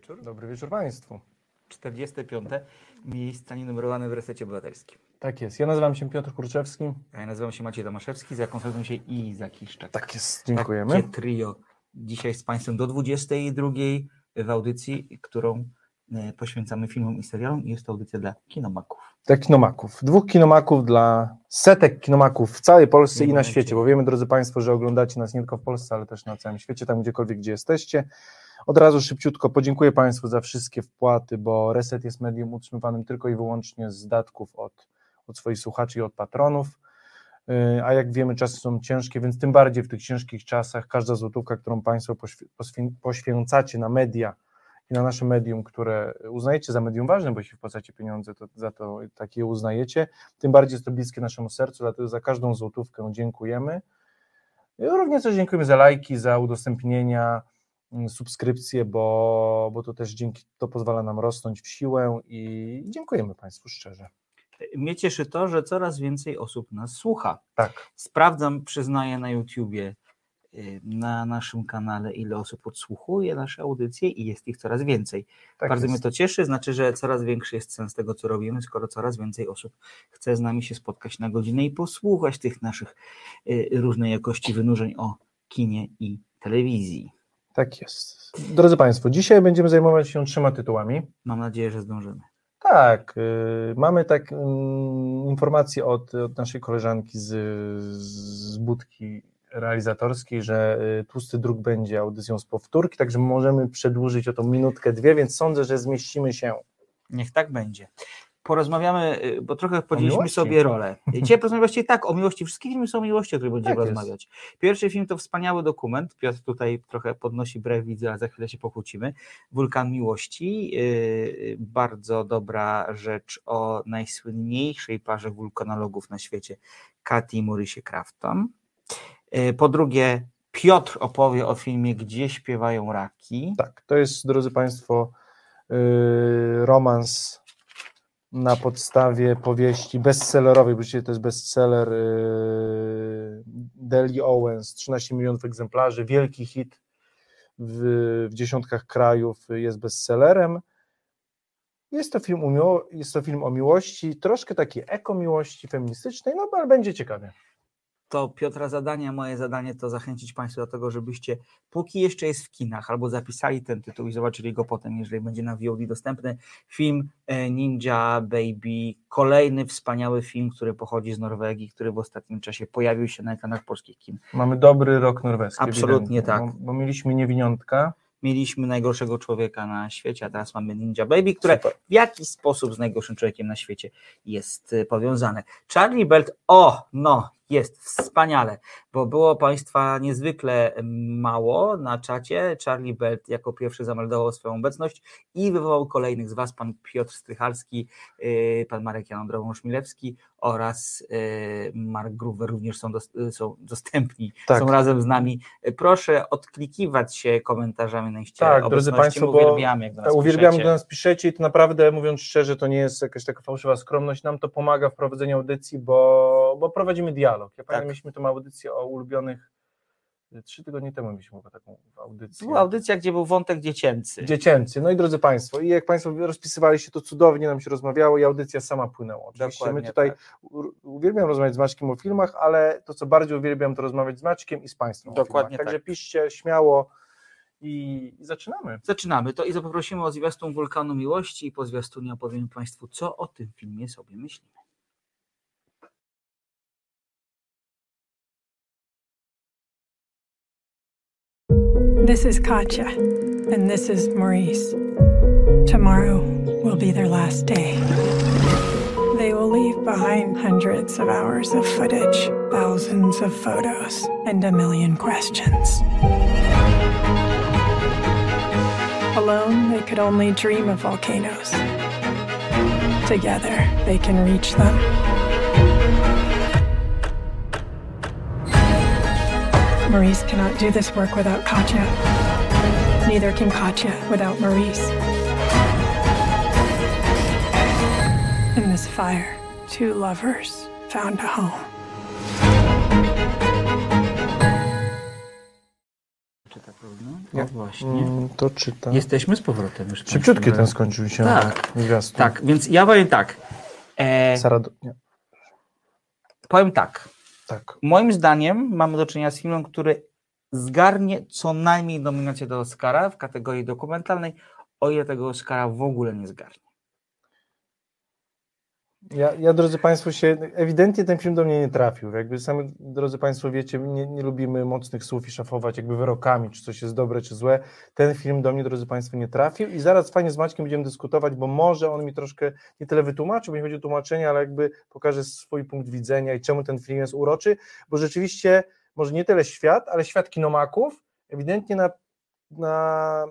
wieczór. Dobry wieczór Państwu. 45. miejsca nienumerowane w resecie obywatelskim. Tak jest. Ja nazywam się Piotr Kurczewski. Ja nazywam się Maciej Tomaszewski, za konsultują się Iza Kiszczak. Tak jest. Dziękujemy. Takie trio. Dzisiaj z Państwem do 22 w audycji, którą e, poświęcamy filmom i serialom. Jest to audycja dla kinomaków. Dla kinomaków. Dwóch kinomaków dla setek kinomaków w całej Polsce Nie i na świecie, bo wiemy, drodzy Państwo, że oglądacie nas nie tylko w Polsce, ale też na całym świecie, tam gdziekolwiek, gdzie jesteście. Od razu szybciutko podziękuję Państwu za wszystkie wpłaty, bo Reset jest medium utrzymywanym tylko i wyłącznie z datków od, od swoich słuchaczy i od patronów. Yy, A jak wiemy, czasy są ciężkie, więc tym bardziej w tych ciężkich czasach każda złotówka, którą Państwo poświ- poświę- poświęcacie na media i na nasze medium, które uznajecie za medium ważne, bo jeśli wpłacacie pieniądze, to za to takie uznajecie, tym bardziej jest to bliskie naszemu sercu, dlatego za każdą złotówkę dziękujemy. Również też dziękujemy za lajki, za udostępnienia, subskrypcje, bo, bo to też dzięki to pozwala nam rosnąć w siłę i dziękujemy Państwu szczerze. Mnie cieszy to, że coraz więcej osób nas słucha. Tak, Sprawdzam, przyznaję na YouTubie, y, na naszym kanale, ile osób odsłuchuje nasze audycje i jest ich coraz więcej. tak Bardzo jest. mnie to cieszy, znaczy, że coraz większy jest sens tego, co robimy, skoro coraz więcej osób chce z nami się spotkać na godzinę i posłuchać tych naszych y, różnej jakości wynurzeń o kinie i telewizji. Tak jest. Drodzy Państwo, dzisiaj będziemy zajmować się trzema tytułami. Mam nadzieję, że zdążymy. Tak, y, mamy tak mm, informację od, od naszej koleżanki z, z budki realizatorskiej, że y, Tłusty Druk będzie audycją z powtórki, także możemy przedłużyć o tą minutkę, dwie, więc sądzę, że zmieścimy się. Niech tak będzie. Porozmawiamy, y, bo trochę podzieliliśmy sobie rolę. Dzisiaj porozmawiamy właściwie tak o miłości. Wszystkie filmy są o miłości, o których będziemy Tak rozmawiać. Pierwszy film to wspaniały dokument. Piotr tutaj trochę podnosi brew, widzę, ale za chwilę się pokłócimy. Wulkan Miłości. Yy, Bardzo dobra rzecz o najsłynniejszej parze wulkanologów na świecie, Katy i Mauricie Crafton. Yy, Po drugie, Piotr opowie o filmie Gdzie śpiewają raki. Tak, to jest, drodzy Państwo, y, romans na podstawie powieści bestsellerowej, bo to jest bestseller y, Deli Owens, 13 milionów egzemplarzy, wielki hit w, w dziesiątkach krajów, jest bestsellerem. Jest to, film o jest to film o miłości, troszkę takiej eko-miłości feministycznej, no ale będzie ciekawie. To Piotra zadanie, moje zadanie to zachęcić Państwa do tego, żebyście póki jeszcze jest w kinach, albo zapisali ten tytuł i zobaczyli go potem, jeżeli będzie na VOD dostępny, film e, Ninja Baby, kolejny wspaniały film, który pochodzi z Norwegii, który w ostatnim czasie pojawił się na ekranach polskich kin. Mamy dobry rok norweski. Absolutnie ewidentnie, tak. Bo, bo mieliśmy niewiniątka. Mieliśmy najgorszego człowieka na świecie, a teraz mamy Ninja Baby, które Super. w jakiś sposób z najgorszym człowiekiem na świecie jest y, powiązane. Charlie Belt, o, no, jest wspaniale, bo było Państwa niezwykle mało na czacie. Charlie Belt jako pierwszy zameldował swoją obecność i wywołał kolejnych z Was, pan Piotr Strychalski, y, pan Marek Jan Drogą-Szmilewski oraz y, Mark Gruwer również są, y, są dostępni, Tak. są razem z nami. Proszę odklikiwać się komentarzami na iście Tak, drodzy. Państwo, uwielbiamy, jak do nas uwielbiamy, piszecie. do nas piszecie i to naprawdę, mówiąc szczerze, to nie jest jakaś taka fałszywa skromność, nam to pomaga w prowadzeniu audycji, bo, bo prowadzimy dialog. Ja pamiętam, Tak. mieliśmy tą audycję o ulubionych, trzy tygodnie temu mieliśmy chyba taką audycję. Była audycja, gdzie był wątek dziecięcy. Dziecięcy. No i drodzy Państwo, i jak Państwo rozpisywaliście, to cudownie nam się rozmawiało i audycja sama płynęła. Oczywiście my Dokładnie tutaj tak. uwielbiam rozmawiać z Maćkiem o filmach, ale to, co bardziej uwielbiam, to rozmawiać z Maćkiem i z Państwem Dokładnie. Także tak. piszcie śmiało i, i zaczynamy. Zaczynamy to i poprosimy o zwiastun Wulkanu Miłości i po zwiastunie opowiem Państwu, co o tym filmie sobie myślimy. This is Katja, and this is Maurice. Tomorrow will be their last day. They will leave behind hundreds of hours of footage, thousands of photos, and a million questions. Alone, they could only dream of volcanoes. Together, they can reach them. Maurice cannot do this work without Katya. Neither can Katya without Maurice. In this fire, two lovers found a home. Czy tak? No, o, właśnie. Mm, to czytam. Jesteśmy z powrotem już. Szybciutki ten skończył się. Tak. Tak, więc ja powiem tak. E, Sara, do... nie, powiem tak. Tak. Moim zdaniem mamy do czynienia z filmem, który zgarnie co najmniej nominację do Oscara w kategorii dokumentalnej, o ile tego Oscara w ogóle nie zgarnie. Ja, ja, drodzy Państwo, się ewidentnie ten film do mnie nie trafił. Jakby sami, drodzy Państwo, wiecie, nie, nie lubimy mocnych słów i szafować jakby wyrokami, czy coś jest dobre, czy złe. Ten film do mnie, drodzy Państwo, nie trafił i zaraz fajnie z Maćkiem będziemy dyskutować, bo może on mi troszkę nie tyle wytłumaczy, bo nie chodzi o tłumaczenie, ale jakby pokaże swój punkt widzenia i czemu ten film jest uroczy, bo rzeczywiście może nie tyle świat, ale świat kinomaków ewidentnie na na,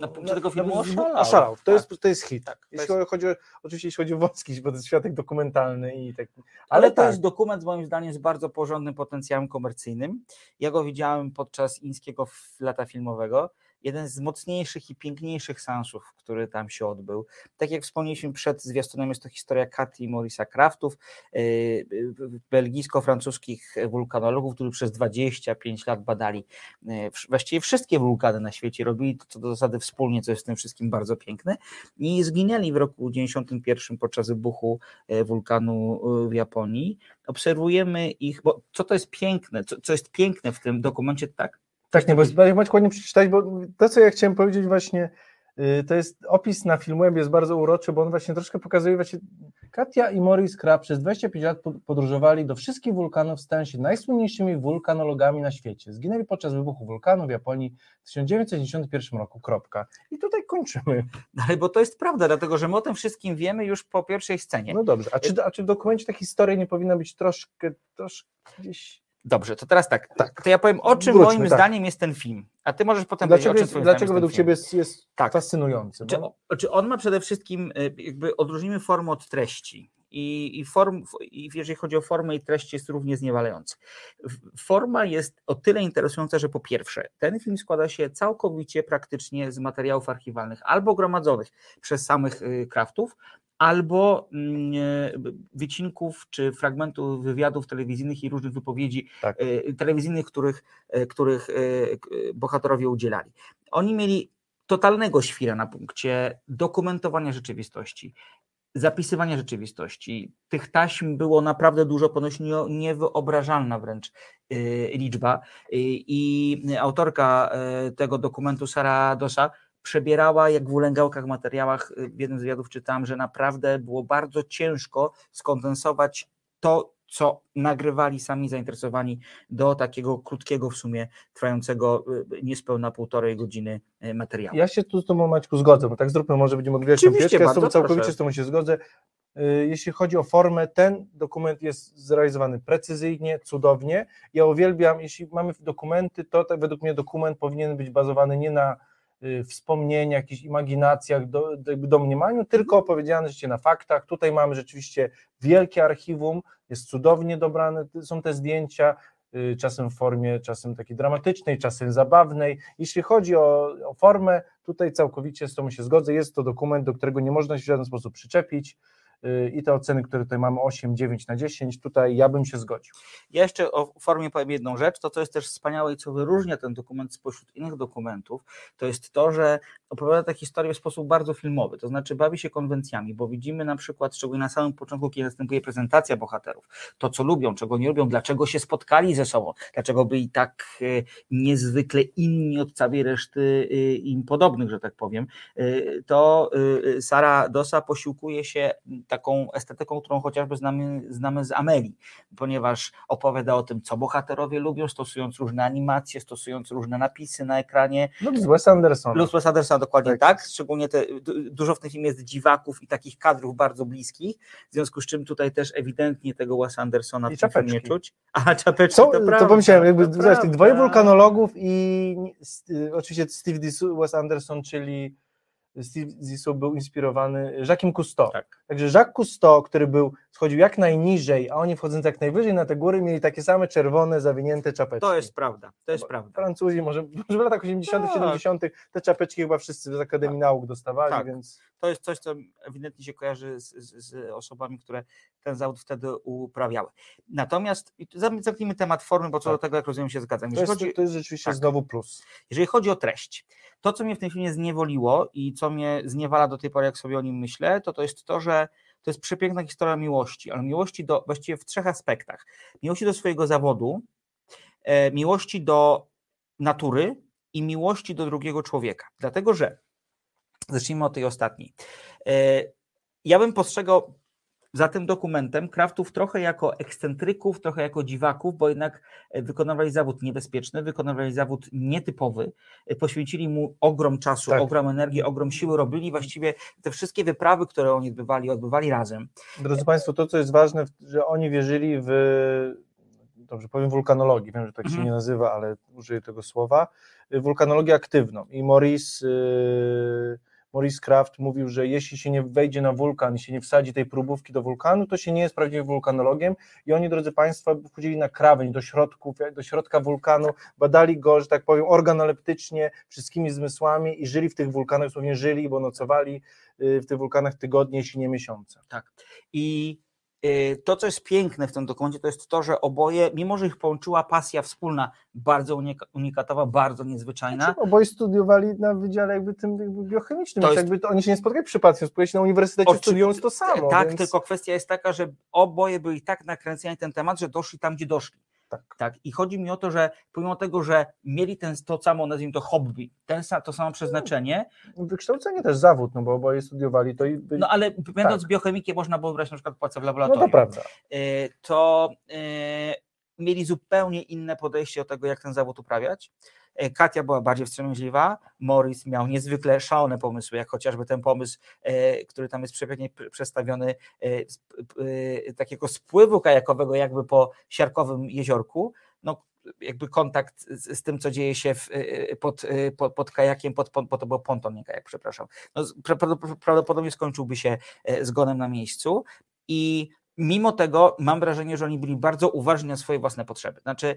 Na punkcie tego filmu na- oszalał. oszalał. To, Tak. jest, to jest hit. Tak, jeśli jest- chodzi oczywiście jeśli chodzi o wąski, bo to jest światek dokumentalny i tak. Ale to tak. jest dokument moim zdaniem z bardzo porządnym potencjałem komercyjnym. Ja go widziałem podczas ińskiego f- lata filmowego. Jeden z mocniejszych i piękniejszych seansów, który tam się odbył. Tak jak wspomnieliśmy przed zwiastunem, jest to historia Katy i Morisa Kraftów, yy, yy, belgijsko-francuskich wulkanologów, którzy przez 25 lat badali wsz- właściwie wszystkie wulkany na świecie, robili to co do zasady wspólnie, co jest w tym wszystkim bardzo piękne i zginęli w roku 91 podczas wybuchu wulkanu w Japonii. Obserwujemy ich, bo co to jest piękne, co, co jest piękne w tym dokumencie, tak? Tak, nie, bo jest- ja Maćku ładnie przeczytać, bo to, co ja chciałem powiedzieć właśnie, y, to jest opis na Filmweb jest bardzo uroczy, bo on właśnie troszkę pokazuje właśnie, Katia i Maurice Krab przez 25 lat po- podróżowali do wszystkich wulkanów, stając się najsłynniejszymi wulkanologami na świecie. Zginęli podczas wybuchu wulkanu w Japonii w 1991 roku, kropka. I tutaj kończymy. Ale bo to jest prawda, dlatego że my o tym wszystkim wiemy już po pierwszej scenie. No dobrze, a czy, a czy w dokumencie ta historia nie powinna być troszkę, troszkę gdzieś... Dobrze, to teraz tak. Tak. To ja powiem, o czym Wróćmy, moim tak. zdaniem jest ten film. A ty możesz potem powiedzieć, Dlaczego, o czym dlaczego według Ciebie jest, jest Tak. fascynujący? Czy, Bo... czy on ma przede wszystkim, y, jakby odróżnimy formę od treści. I, i, form, I jeżeli chodzi o formę i treść, jest równie zniewalający. Forma jest o tyle interesująca, że po pierwsze, ten film składa się całkowicie praktycznie z materiałów archiwalnych, albo gromadzonych przez samych y, Kraftów, albo mm, e, wycinków czy fragmentów wywiadów telewizyjnych i różnych wypowiedzi Tak. y, telewizyjnych, których, y, których bohaterowie udzielali. Oni mieli totalnego świra na punkcie dokumentowania rzeczywistości, zapisywania rzeczywistości. Tych taśm było naprawdę dużo, ponoć nie- niewyobrażalna wręcz liczba. I autorka tego dokumentu, Sara Dosa, przebierała jak w ulęgałkach materiałach. y, W jednym z wywiadów czytałem, że naprawdę było bardzo ciężko skondensować to, co nagrywali sami zainteresowani do takiego krótkiego w sumie, trwającego y, niespełna półtorej godziny y, materiału. Ja się tu z Tobą, Maćku, zgodzę, bo tak zróbmy, może będziemy tę Oczywiście, pieczkę, ja z Tobą całkowicie proszę. z Tobą się zgodzę. Jeśli chodzi o formę, ten dokument jest zrealizowany precyzyjnie, cudownie. Ja uwielbiam, jeśli mamy dokumenty, to według mnie dokument powinien być bazowany nie na wspomnieniach, jakichś imaginacjach, do, do, domniemaniu, tylko opowiedziane życie na faktach. Tutaj mamy rzeczywiście wielkie archiwum, jest cudownie dobrane, są te zdjęcia, y, czasem w formie, czasem takiej dramatycznej, czasem zabawnej. Jeśli chodzi o, o formę, tutaj całkowicie z Tobą się zgodzę, jest to dokument, do którego nie można się w żaden sposób przyczepić y, i te oceny, które tutaj mamy 8, 9 na 10, tutaj ja bym się zgodził. Ja jeszcze o formie powiem jedną rzecz, to co jest też wspaniałe i co wyróżnia ten dokument spośród innych dokumentów, to jest to, że opowiada tę historię w sposób bardzo filmowy, to znaczy bawi się konwencjami, bo widzimy na przykład, szczególnie na samym początku, kiedy następuje prezentacja bohaterów, to co lubią, czego nie lubią, dlaczego się spotkali ze sobą, dlaczego byli tak e, niezwykle inni od całej reszty e, im podobnych, że tak powiem, e, to Sara Dosa posiłkuje się taką estetyką, którą chociażby znamy, znamy z Amelii, ponieważ opowiada o tym, co bohaterowie lubią, stosując różne animacje, stosując różne napisy na ekranie. Lub z Wes Andersona. Lub Wes Andersona dokładnie Tak. tak. szczególnie te, du- dużo w tym filmie jest dziwaków i takich kadrów bardzo bliskich, w związku z czym tutaj też ewidentnie tego Wes Andersona I w filmie czuć. A czapeczki to, to, prawda, pomyślałem, jakby to zobacz, tych dwoje wulkanologów i y, oczywiście Steve Zissou, Wes Anderson, czyli Steve Zissou był inspirowany Jacques'em Cousteau. Tak. Także Jacques Cousteau, który był schodził jak najniżej, a oni wchodząc jak najwyżej na te góry mieli takie same czerwone, zawinięte czapeczki. To jest prawda, to jest prawda. Francuzi, może, może w latach 80., Tak. 70. te czapeczki chyba wszyscy z Akademii Nauk dostawali, Tak. więc To jest coś, co ewidentnie się kojarzy z, z, z osobami, które ten zawód wtedy uprawiały. Natomiast zamknijmy temat formy, bo co Tak. do tego, jak rozumiem, się zgadzam. to jest, chodzi, to jest rzeczywiście tak. znowu plus. jeżeli chodzi o treść, to, co mnie w tym filmie zniewoliło i co mnie zniewala do tej pory, jak sobie o nim myślę, to to jest to, że to jest przepiękna historia miłości, ale miłości do, właściwie w trzech aspektach. Miłości do swojego zawodu, e, miłości do natury i miłości do drugiego człowieka. Dlatego, że zacznijmy od tej ostatniej. E, Ja bym postrzegał za tym dokumentem Kraftów trochę jako ekscentryków, trochę jako dziwaków, bo jednak e, wykonywali zawód niebezpieczny, wykonywali zawód nietypowy, e, poświęcili mu ogrom czasu, Tak. ogrom energii, ogrom siły, robili właściwie te wszystkie wyprawy, które oni odbywali, odbywali razem. Drodzy Państwo, to co jest ważne, że oni wierzyli w, dobrze powiem, wulkanologii, wiem, że tak się Mhm. nie nazywa, ale użyję tego słowa, wulkanologię aktywną. I Maurice, yy, Maurice Kraft mówił, że jeśli się nie wejdzie na wulkan się nie wsadzi tej próbówki do wulkanu, to się nie jest prawdziwym wulkanologiem. I oni, drodzy Państwo, wchodzili na krawędź do środków, do środka wulkanu, badali go, że tak powiem, organoleptycznie, wszystkimi zmysłami i żyli w tych wulkanach, dosłownie żyli, bo nocowali yy, w tych wulkanach tygodnie, jeśli nie miesiące. Tak. I y, to, co jest piękne w tym dokumencie, to jest to, że oboje, mimo że ich połączyła pasja wspólna, bardzo unika- unikatowa, bardzo niezwyczajna, Znaczy, oboje studiowali na wydziale jakby tym jakby biochemicznym, To jest- jakby to, oni się nie spotkali przypadkiem, spotkali się na uniwersytecie Oczy- studiując to samo. tak, więc... tylko kwestia jest taka, że oboje byli tak nakręceni na ten temat, że doszli tam, gdzie doszli. Tak. tak. I chodzi mi o to, że pomimo tego, że mieli ten, to samo, nazwijmy to hobby, ten, to samo przeznaczenie, Wykształcenie też zawód, no bo oboje studiowali to i byli... no ale będąc biochemikiem można było brać na przykład pracę w no laboratorium. to prawda. y, to y, mieli zupełnie inne podejście do tego, jak ten zawód uprawiać. Y, Katia była bardziej wstrzemięźliwa, Morris miał niezwykle szalone pomysły, jak chociażby ten pomysł, y, który tam jest przepięknie przedstawiony, y, takiego spływu kajakowego jakby po siarkowym jeziorku, no jakby kontakt z, z tym, co dzieje się w, pod, pod, pod kajakiem, pod, pod, pod, to był ponton, nie kajak, przepraszam. No, prawdopodobnie skończyłby się zgonem na miejscu i mimo tego mam wrażenie, że oni byli bardzo uważni na swoje własne potrzeby. Znaczy,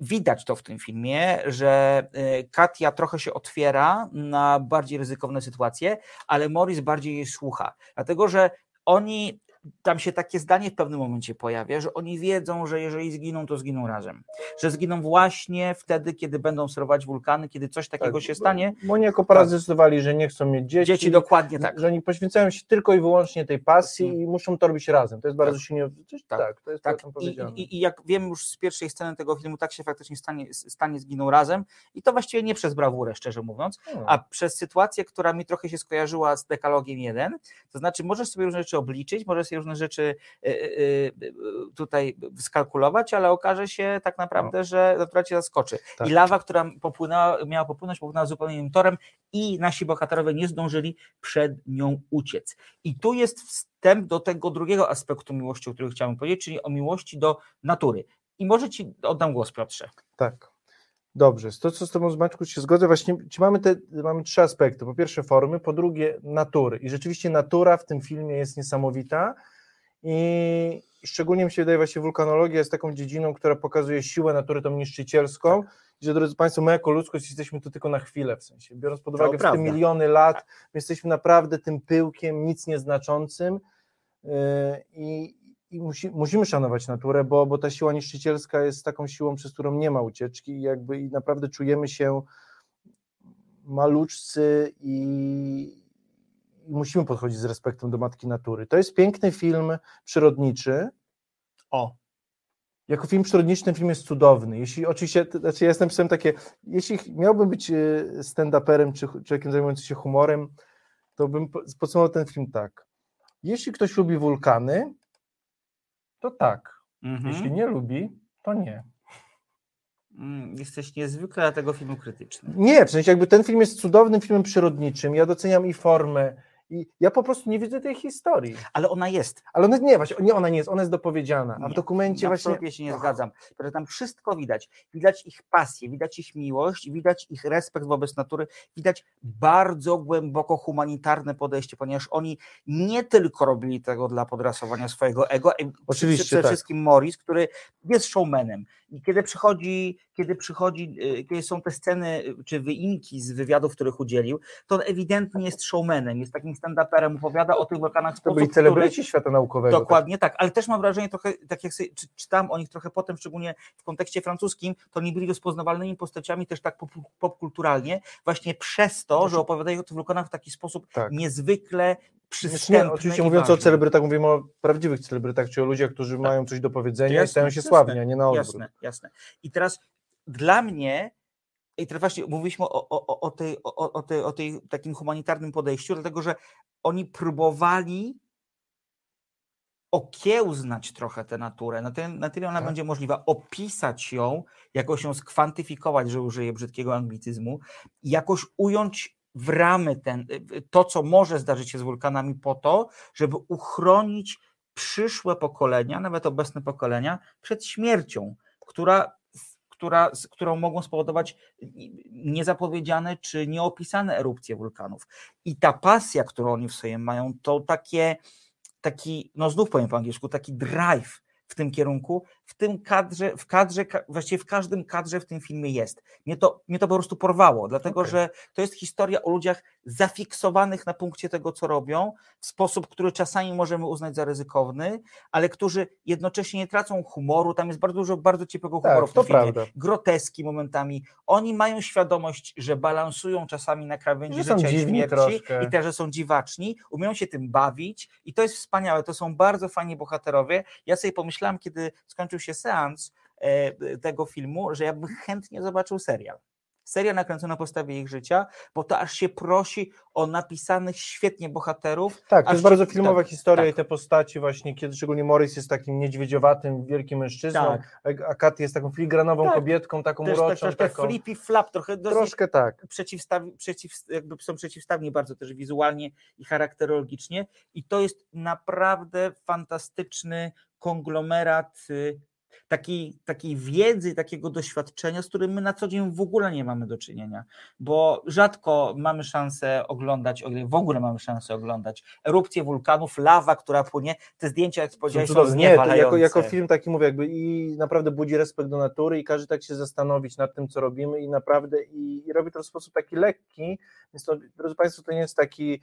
widać to w tym filmie, że yy, Katia trochę się otwiera na bardziej ryzykowne sytuacje, ale Morris bardziej jej słucha. Dlatego, że oni. Tam się takie zdanie w pewnym momencie pojawia, że oni wiedzą, że jeżeli zginą, to zginą razem. Że zginą właśnie wtedy, kiedy będą sterować wulkany, kiedy coś takiego Tak, się stanie. Bo oni jako para Tak. zdecydowali, że nie chcą mieć dzieci. Dzieci dokładnie tak. Że oni poświęcają się tylko i wyłącznie tej pasji Mhm. i muszą to robić razem. To jest bardzo Tak. silnie. Tak, Tak. tak, to jest Tak, tak, tam i, i, i jak wiem już z pierwszej sceny tego filmu, tak się faktycznie stanie, stanie zginą razem i to właściwie nie przez brawurę, szczerze mówiąc, Hmm. a przez sytuację, która mi trochę się skojarzyła z dekalogiem 1, to znaczy możesz sobie różne rzeczy obliczyć, możesz sobie różne rzeczy y, y, y, tutaj skalkulować, ale okaże się tak naprawdę, że natura cię zaskoczy. No. Tak. I lawa, która popłynęła, miała popłynąć, popłynęła zupełnie innym torem i nasi bohaterowie nie zdążyli przed nią uciec. I tu jest wstęp do tego drugiego aspektu miłości, o którym chciałem powiedzieć, czyli o miłości do natury. I może Ci oddam głos, Piotrze. Tak. Dobrze, to co z Tobą Zmaczku się zgodzę, właśnie czy mamy, te, mamy trzy aspekty. Po pierwsze formy, po drugie natury. I rzeczywiście natura w tym filmie jest niesamowita. I szczególnie mi się wydaje właśnie wulkanologia jest taką dziedziną, która pokazuje siłę natury, tą niszczycielską, i że drodzy Państwo, my jako ludzkość jesteśmy tu tylko na chwilę, w sensie, biorąc pod uwagę te miliony lat, my jesteśmy naprawdę tym pyłkiem, nic nieznaczącym. I, i musi, musimy szanować naturę, bo, bo ta siła niszczycielska jest taką siłą, przez którą nie ma ucieczki i jakby i naprawdę czujemy się maluczcy i, i musimy podchodzić z respektem do matki natury. To jest piękny film przyrodniczy. O. Jako film przyrodniczy ten film jest cudowny. Jeśli oczywiście, to znaczy ja jestem pisem takie, jeśli miałbym być e, stand-uperem czy człowiekiem zajmującym się humorem, to bym po- podsumował ten film tak. Jeśli ktoś lubi wulkany, to tak. Mhm. Jeśli nie lubi, to nie. Mm, Jesteś niezwykle dla tego filmu krytyczny. Nie, w sensie jakby ten film jest cudownym filmem przyrodniczym. Ja doceniam i formę, I ja po prostu nie widzę tej historii. Ale ona jest. Ale ona nie, właśnie, nie, ona nie jest, ona jest dopowiedziana. A w dokumencie właśnie. Absolutnie się nie zgadzam. Że tam wszystko widać. Widać ich pasję, widać ich miłość, widać ich respekt wobec natury, widać bardzo głęboko humanitarne podejście, ponieważ oni nie tylko robili tego dla podrasowania swojego ego, Oczywiście, przede tak. wszystkim Morris, który jest showmanem. I kiedy przychodzi, kiedy przychodzi, y, kiedy są te sceny y, czy wyimki z wywiadów, których udzielił, to on ewidentnie jest showmanem, jest takim stand-uperem, opowiada o tych wulkanach w To byli sposób, który, celebryci świata naukowego. Dokładnie tak, ale też mam wrażenie trochę, tak jak sobie, czy, czytam o nich trochę potem, szczególnie w kontekście francuskim, to nie byli rozpoznawalnymi postaciami też tak pop, popkulturalnie, właśnie przez to, że opowiadają o tych wulkanach w taki sposób Tak. niezwykle przystępny nie, oczywiście i mówiąc o ważny. celebrytach, mówimy o prawdziwych celebrytach, czyli o ludziach, którzy mają coś do powiedzenia i Jasne, stają się jasne, sławni, a nie na odwrót. Jasne, jasne. I teraz dla mnie, i teraz właśnie mówiliśmy o, o, o, tej, o, o, tej, o tej takim humanitarnym podejściu, dlatego że oni próbowali okiełznać trochę tę naturę, na tyle, na tyle ona Tak. będzie możliwa, opisać ją, jakoś ją skwantyfikować, że użyję brzydkiego anglicyzmu, jakoś ująć w ramy ten, to, co może zdarzyć się z wulkanami po to, żeby uchronić przyszłe pokolenia, nawet obecne pokolenia, przed śmiercią, która, która, z którą mogą spowodować niezapowiedziane czy nieopisane erupcje wulkanów. I ta pasja, którą oni w sobie mają, to takie, taki, no znów powiem po angielsku, taki drive w tym kierunku, w tym kadrze, w kadrze, ka- właściwie w każdym kadrze w tym filmie jest. Mnie to, mnie to po prostu porwało, dlatego Okej. że to jest historia o ludziach zafiksowanych na punkcie tego, co robią, w sposób, który czasami możemy uznać za ryzykowny, ale którzy jednocześnie nie tracą humoru. Tam jest bardzo dużo bardzo ciepłego humoru Tak, w tym to filmie. prawda. Groteski momentami. Oni mają świadomość, że balansują czasami na krawędzi Że życia i śmierci troszkę. i też, że są dziwaczni, umieją się tym bawić i to jest wspaniałe. To są bardzo fajni bohaterowie. Ja sobie pomyślałem, kiedy skończył się seans e, tego filmu, że ja bym chętnie zobaczył serial. Serial nakręcony na podstawie ich życia, bo to aż się prosi o napisanych świetnie bohaterów. Tak, to jest bardzo filmowa tak, historia tak. i te postaci właśnie, kiedy szczególnie Morris jest takim niedźwiedziowatym, wielkim mężczyzną, Tak. a- Katy jest taką filigranową Tak. kobietką, taką Też tak, uroczą, troszkę taką, flippy flap, trochę troszkę tak. przeciwstaw, przeciw, jakby są przeciwstawni bardzo też wizualnie i charakterologicznie i to jest naprawdę fantastyczny konglomerat y, takiej, takiej wiedzy, takiego doświadczenia, z którym my na co dzień w ogóle nie mamy do czynienia, bo rzadko mamy szansę oglądać, w ogóle mamy szansę oglądać erupcje wulkanów, lawa, która płynie, te zdjęcia, jak Są powiedziałeś, są cudowne. Nie, jako, jako film taki mówię, jakby i naprawdę budzi respekt do natury i każe tak się zastanowić nad tym, co robimy i naprawdę i, i robi to w sposób taki lekki, więc to, drodzy Państwo, to nie jest taki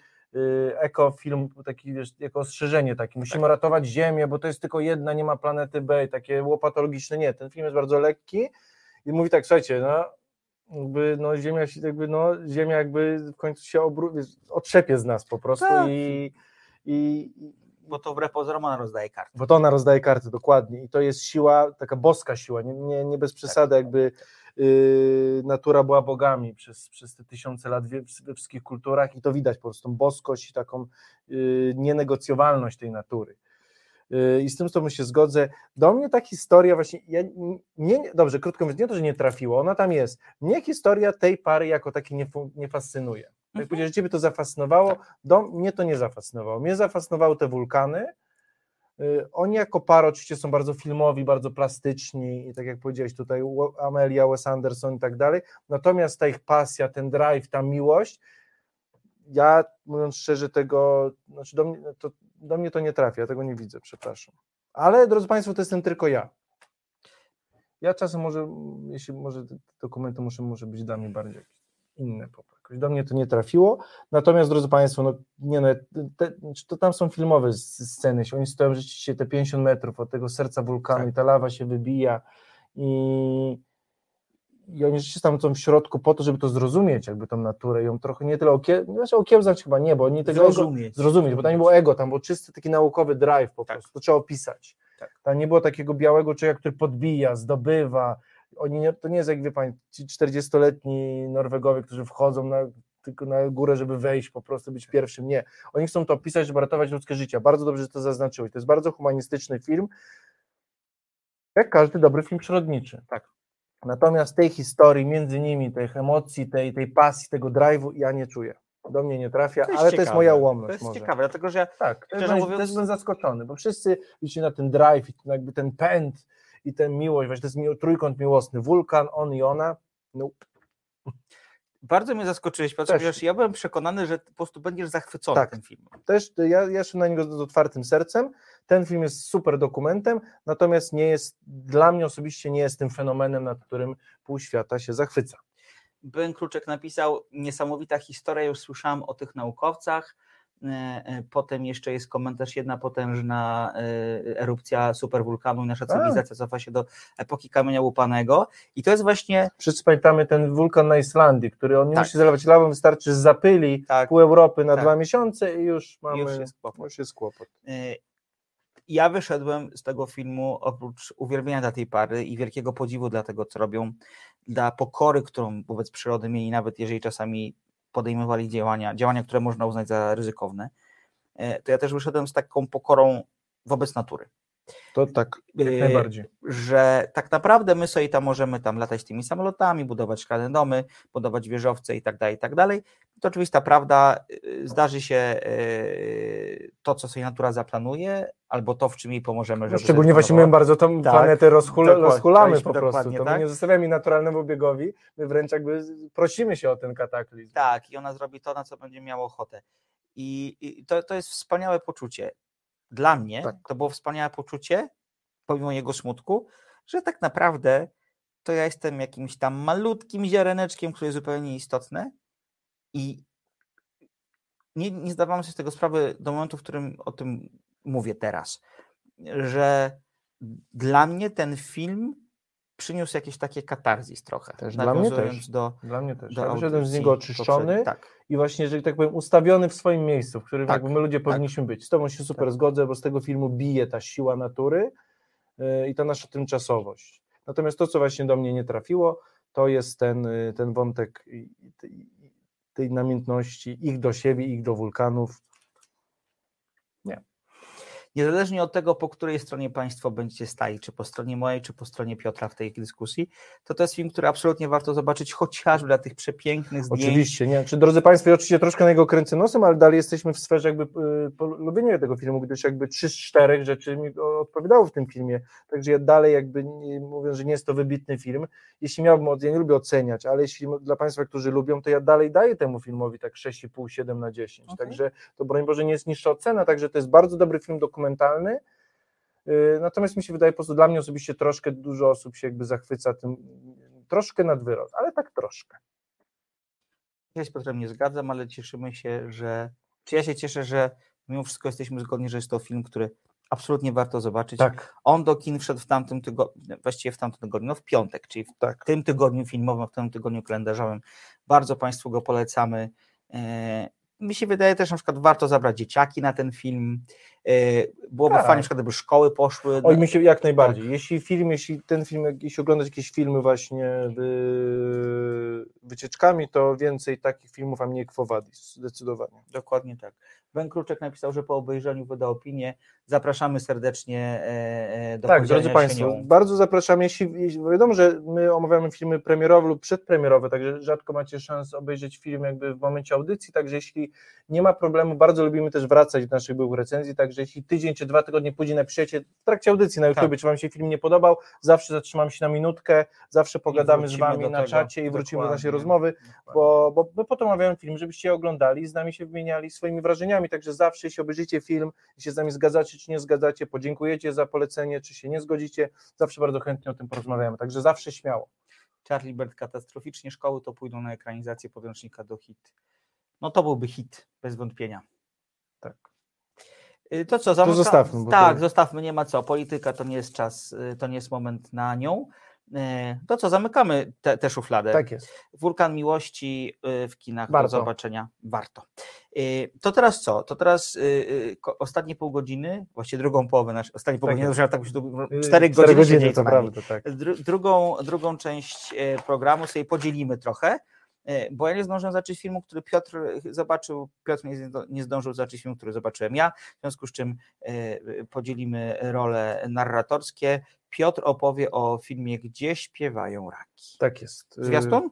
ekofilm, taki wiesz, jako ostrzeżenie takie, musimy ratować Ziemię, bo to jest tylko jedna, nie ma planety B i takie łopatologiczne, nie, ten film jest bardzo lekki i mówi tak, słuchajcie, no jakby no ziemia się jakby no ziemia jakby w końcu się obru- wiesz, otrzepie z nas po prostu Tak. i, i, Bo to wbrew pozorom ona rozdaje karty. bo to ona rozdaje karty dokładnie i to jest siła, taka boska siła, nie, nie, nie bez przesady, jakby yy, natura była bogami przez, przez te tysiące lat we, we wszystkich kulturach i to widać po prostu tą boskość i taką yy, nienegocjowalność tej natury. Yy, I z tym z tobą się zgodzę. Do mnie ta historia właśnie, ja, nie, dobrze, krótko mówiąc, nie to, że nie trafiło, ona tam jest. Mnie historia tej pary jako takiej nie, nie fascynuje. Jak Mhm. powiedziałeś, że ciebie to zafascynowało, do mnie to nie zafascynowało. Mnie zafascynowały te wulkany, Y, Oni jako para oczywiście są bardzo filmowi, bardzo plastyczni i tak jak powiedziałeś tutaj Amelia, Wes Anderson i tak dalej, natomiast ta ich pasja, ten drive, ta miłość, ja mówiąc szczerze tego, znaczy do mnie to, do mnie to nie trafia, ja tego nie widzę, przepraszam. Ale drodzy Państwo, to jestem tylko ja. Ja czasem może, jeśli może dokumenty muszą może być dla mnie bardziej inne po prostu. Jakoś Do mnie to nie trafiło. Natomiast, drodzy Państwo, no, nie, no, te, znaczy, to tam są filmowe sceny. Oni stoją rzeczywiście te 50 metrów od tego serca wulkanu Tak. i ta lawa się wybija i, i oni rzeczywiście tam są w środku po to, żeby to zrozumieć, jakby tą naturę, ją trochę nie tyle okie, znaczy okiełznać chyba nie, bo oni tego ego, Zrozumieć. zrozumieć, bo tam nie było ego, tam był czysty taki naukowy drive po Tak. prostu, to trzeba opisać. Tak. Tam nie było takiego białego człowieka, który podbija, zdobywa. Oni nie, to nie jest jak wie pani, ci 40-letni Norwegowie, którzy wchodzą na, tylko na górę, żeby wejść, po prostu być pierwszym. Nie. Oni chcą to opisać, żeby ratować ludzkie życie. Bardzo dobrze, że to zaznaczyłeś. To jest bardzo humanistyczny film, jak każdy dobry film przyrodniczy. Tak. Natomiast tej historii między nimi, tych emocji, tej, tej pasji, tego drive'u ja nie czuję. do mnie nie trafia, To ale to jest ciekawe. moja To ułomność jest może. ciekawe, dlatego że Tak, też, mówiąc- też byłem zaskoczony, bo wszyscy liczyli na ten drive, i jakby ten pęd i tę miłość, właśnie to jest trójkąt miłosny, wulkan, on i ona. No, bardzo mnie zaskoczyłeś, ponieważ ja byłem przekonany, że po prostu będziesz zachwycony Tak. tym filmem. też ja, ja szedłem na niego z, z otwartym sercem. Ten film jest super dokumentem, natomiast nie jest, dla mnie osobiście nie jest tym fenomenem, nad którym pół świata się zachwyca. Ben Kruczek napisał, niesamowita historia, już słyszałam o tych naukowcach. E, e, Potem jeszcze jest komentarz, jedna potężna e, erupcja superwulkanu i nasza A. cywilizacja cofa się do epoki kamienia łupanego. I to jest właśnie Wszyscy pamiętamy ten wulkan na Islandii, który on nie Tak. musi zalewać lawą, wystarczy z zapyli tak, pół Europy na Tak. dwa miesiące i już mamy, już jest kłopot. już jest kłopot. Ja wyszedłem z tego filmu oprócz uwielbienia dla tej pary i wielkiego podziwu dla tego, co robią, dla pokory, którą wobec przyrody mieli, nawet jeżeli czasami podejmowali działania, działania, które można uznać za ryzykowne, e, to ja też wyszedłem z taką pokorą wobec natury. To tak, jak E, najbardziej. Że tak naprawdę my sobie tam możemy tam latać tymi samolotami, budować szklane domy, budować wieżowce i tak dalej, i tak dalej. To oczywista prawda, y, zdarzy się to, co sobie natura zaplanuje, albo to, w czym jej pomożemy. No, żeby szczególnie właśnie my bardzo tą Tak, planetę rozhul, rozhulamy po prostu. To tak. my nie zostawiamy naturalnemu biegowi, my wręcz jakby prosimy się o ten kataklizm. Tak, i ona zrobi to, na co będzie miała ochotę. I, i to, to jest wspaniałe poczucie. Dla mnie Tak. to było wspaniałe poczucie, pomimo jego smutku, że tak naprawdę to ja jestem jakimś tam malutkim ziareneczkiem, które jest zupełnie nieistotne i nie, nie zdawałem sobie z tego sprawy do momentu, w którym o tym mówię teraz, że dla mnie ten film przyniósł jakieś takie katarzis trochę, Też dla mnie też. do, Dla mnie też. do Ja wyszedłem z niego oczyszczony. Tak. i właśnie, że tak powiem, ustawiony w swoim miejscu, w którym Tak, jakby my ludzie tak. powinniśmy być. Z tobą się super Tak. zgodzę, bo z tego filmu bije ta siła natury yy, i ta nasza tymczasowość. Natomiast to, co właśnie do mnie nie trafiło, to jest ten, yy, ten wątek tej namiętności ich do siebie, ich do wulkanów. Niezależnie od tego, po której stronie Państwo będziecie stali, czy po stronie mojej, czy po stronie Piotra w tej dyskusji, to to jest film, który absolutnie warto zobaczyć, chociażby dla tych przepięknych zdjęć. Oczywiście, nie? Czy drodzy Państwo, ja oczywiście troszkę na niego kręcę nosem, ale dalej jesteśmy w sferze jakby y, polubienia tego filmu, gdyż jakby trzy z czterech rzeczy mi odpowiadało w tym filmie, także ja dalej jakby nie, mówię, że nie jest to wybitny film, jeśli miałbym, ja nie lubię oceniać, ale jeśli dla Państwa, którzy lubią, to ja dalej daję temu filmowi tak 6,5, 7 na 10, Okej. także to broń Boże nie jest niższa ocena, także to jest bardzo dobry film dokumentalny, y, natomiast mi się wydaje, po prostu dla mnie osobiście troszkę dużo osób się jakby zachwyca tym, troszkę nad wyrost, ale tak troszkę. Ja się z Piotrem nie zgadzam, ale cieszymy się, że. Czy ja się cieszę, że mimo wszystko jesteśmy zgodni, że jest to film, który absolutnie warto zobaczyć. Tak, On do kin wszedł w tamtym tygodniu, właściwie w tamtym tygodniu, no w piątek, czyli w tak. tym tygodniu filmowym, w tym tygodniu kalendarzowym. Bardzo Państwu go polecamy. E, Mi się wydaje też na przykład warto zabrać dzieciaki na ten film. E, Byłoby Tak. fajnie, na przykład, gdyby szkoły poszły. Oj, mi się jak najbardziej. Tak. Jeśli film, jeśli ten film, jeśli oglądać jakieś filmy właśnie wy, wycieczkami, to więcej takich filmów, a mniej Quo Vadis, zdecydowanie. Dokładnie tak. Ben Kruczek napisał, że po obejrzeniu wyda opinię. Zapraszamy serdecznie e, e, do tak, drodzy Państwo, nią. bardzo zapraszam, jeśli, jeśli wiadomo, że my omawiamy filmy premierowe lub przedpremierowe, także rzadko macie szansę obejrzeć film jakby w momencie audycji, także jeśli nie ma problemu, bardzo lubimy też wracać do naszych byłych recenzji, także jeśli tydzień czy dwa tygodnie później napiszecie w trakcie audycji na YouTube, Tak. czy Wam się film nie podobał, zawsze zatrzymamy się na minutkę, zawsze pogadamy z Wami na tego. czacie i wrócimy do naszej Dokładnie. rozmowy, bo, bo my po to omawiamy film, żebyście je oglądali, z nami się wymieniali swoimi wrażeniami, także zawsze jeśli obejrzycie film, jeśli się z nami zgadzacie czy nie zgadzacie, podziękujecie za polecenie, czy się nie zgodzicie, zawsze bardzo chętnie o tym porozmawiamy, także zawsze śmiało. Charlie Bird katastroficznie, szkoły to pójdą na ekranizację podręcznika do hit. No to byłby hit, bez wątpienia. Tak. Y, To co, zamyka... zostawmy, Tak, to- zostawmy, nie ma co. Polityka to nie jest czas, y, to nie jest moment na nią. Y, To co, zamykamy tę te, szufladę. Tak jest. Wulkan Miłości w kinach Warto. do zobaczenia. Warto. To teraz co? To teraz ostatnie pół godziny, właściwie drugą połowę naszej, ostatnie pół Tak godziny, tak Yy, cztery godziny, dzieje to prawda, tak. Dru- drugą, drugą część programu sobie podzielimy trochę, bo ja nie zdążyłem zobaczyć filmu, który Piotr e, zobaczył, Piotr nie, zdążył zobaczyć filmu, który zobaczyłem ja, w związku z czym e, podzielimy role narratorskie. Piotr opowie o filmie Gdzie śpiewają raki. Tak jest. Zwiastun?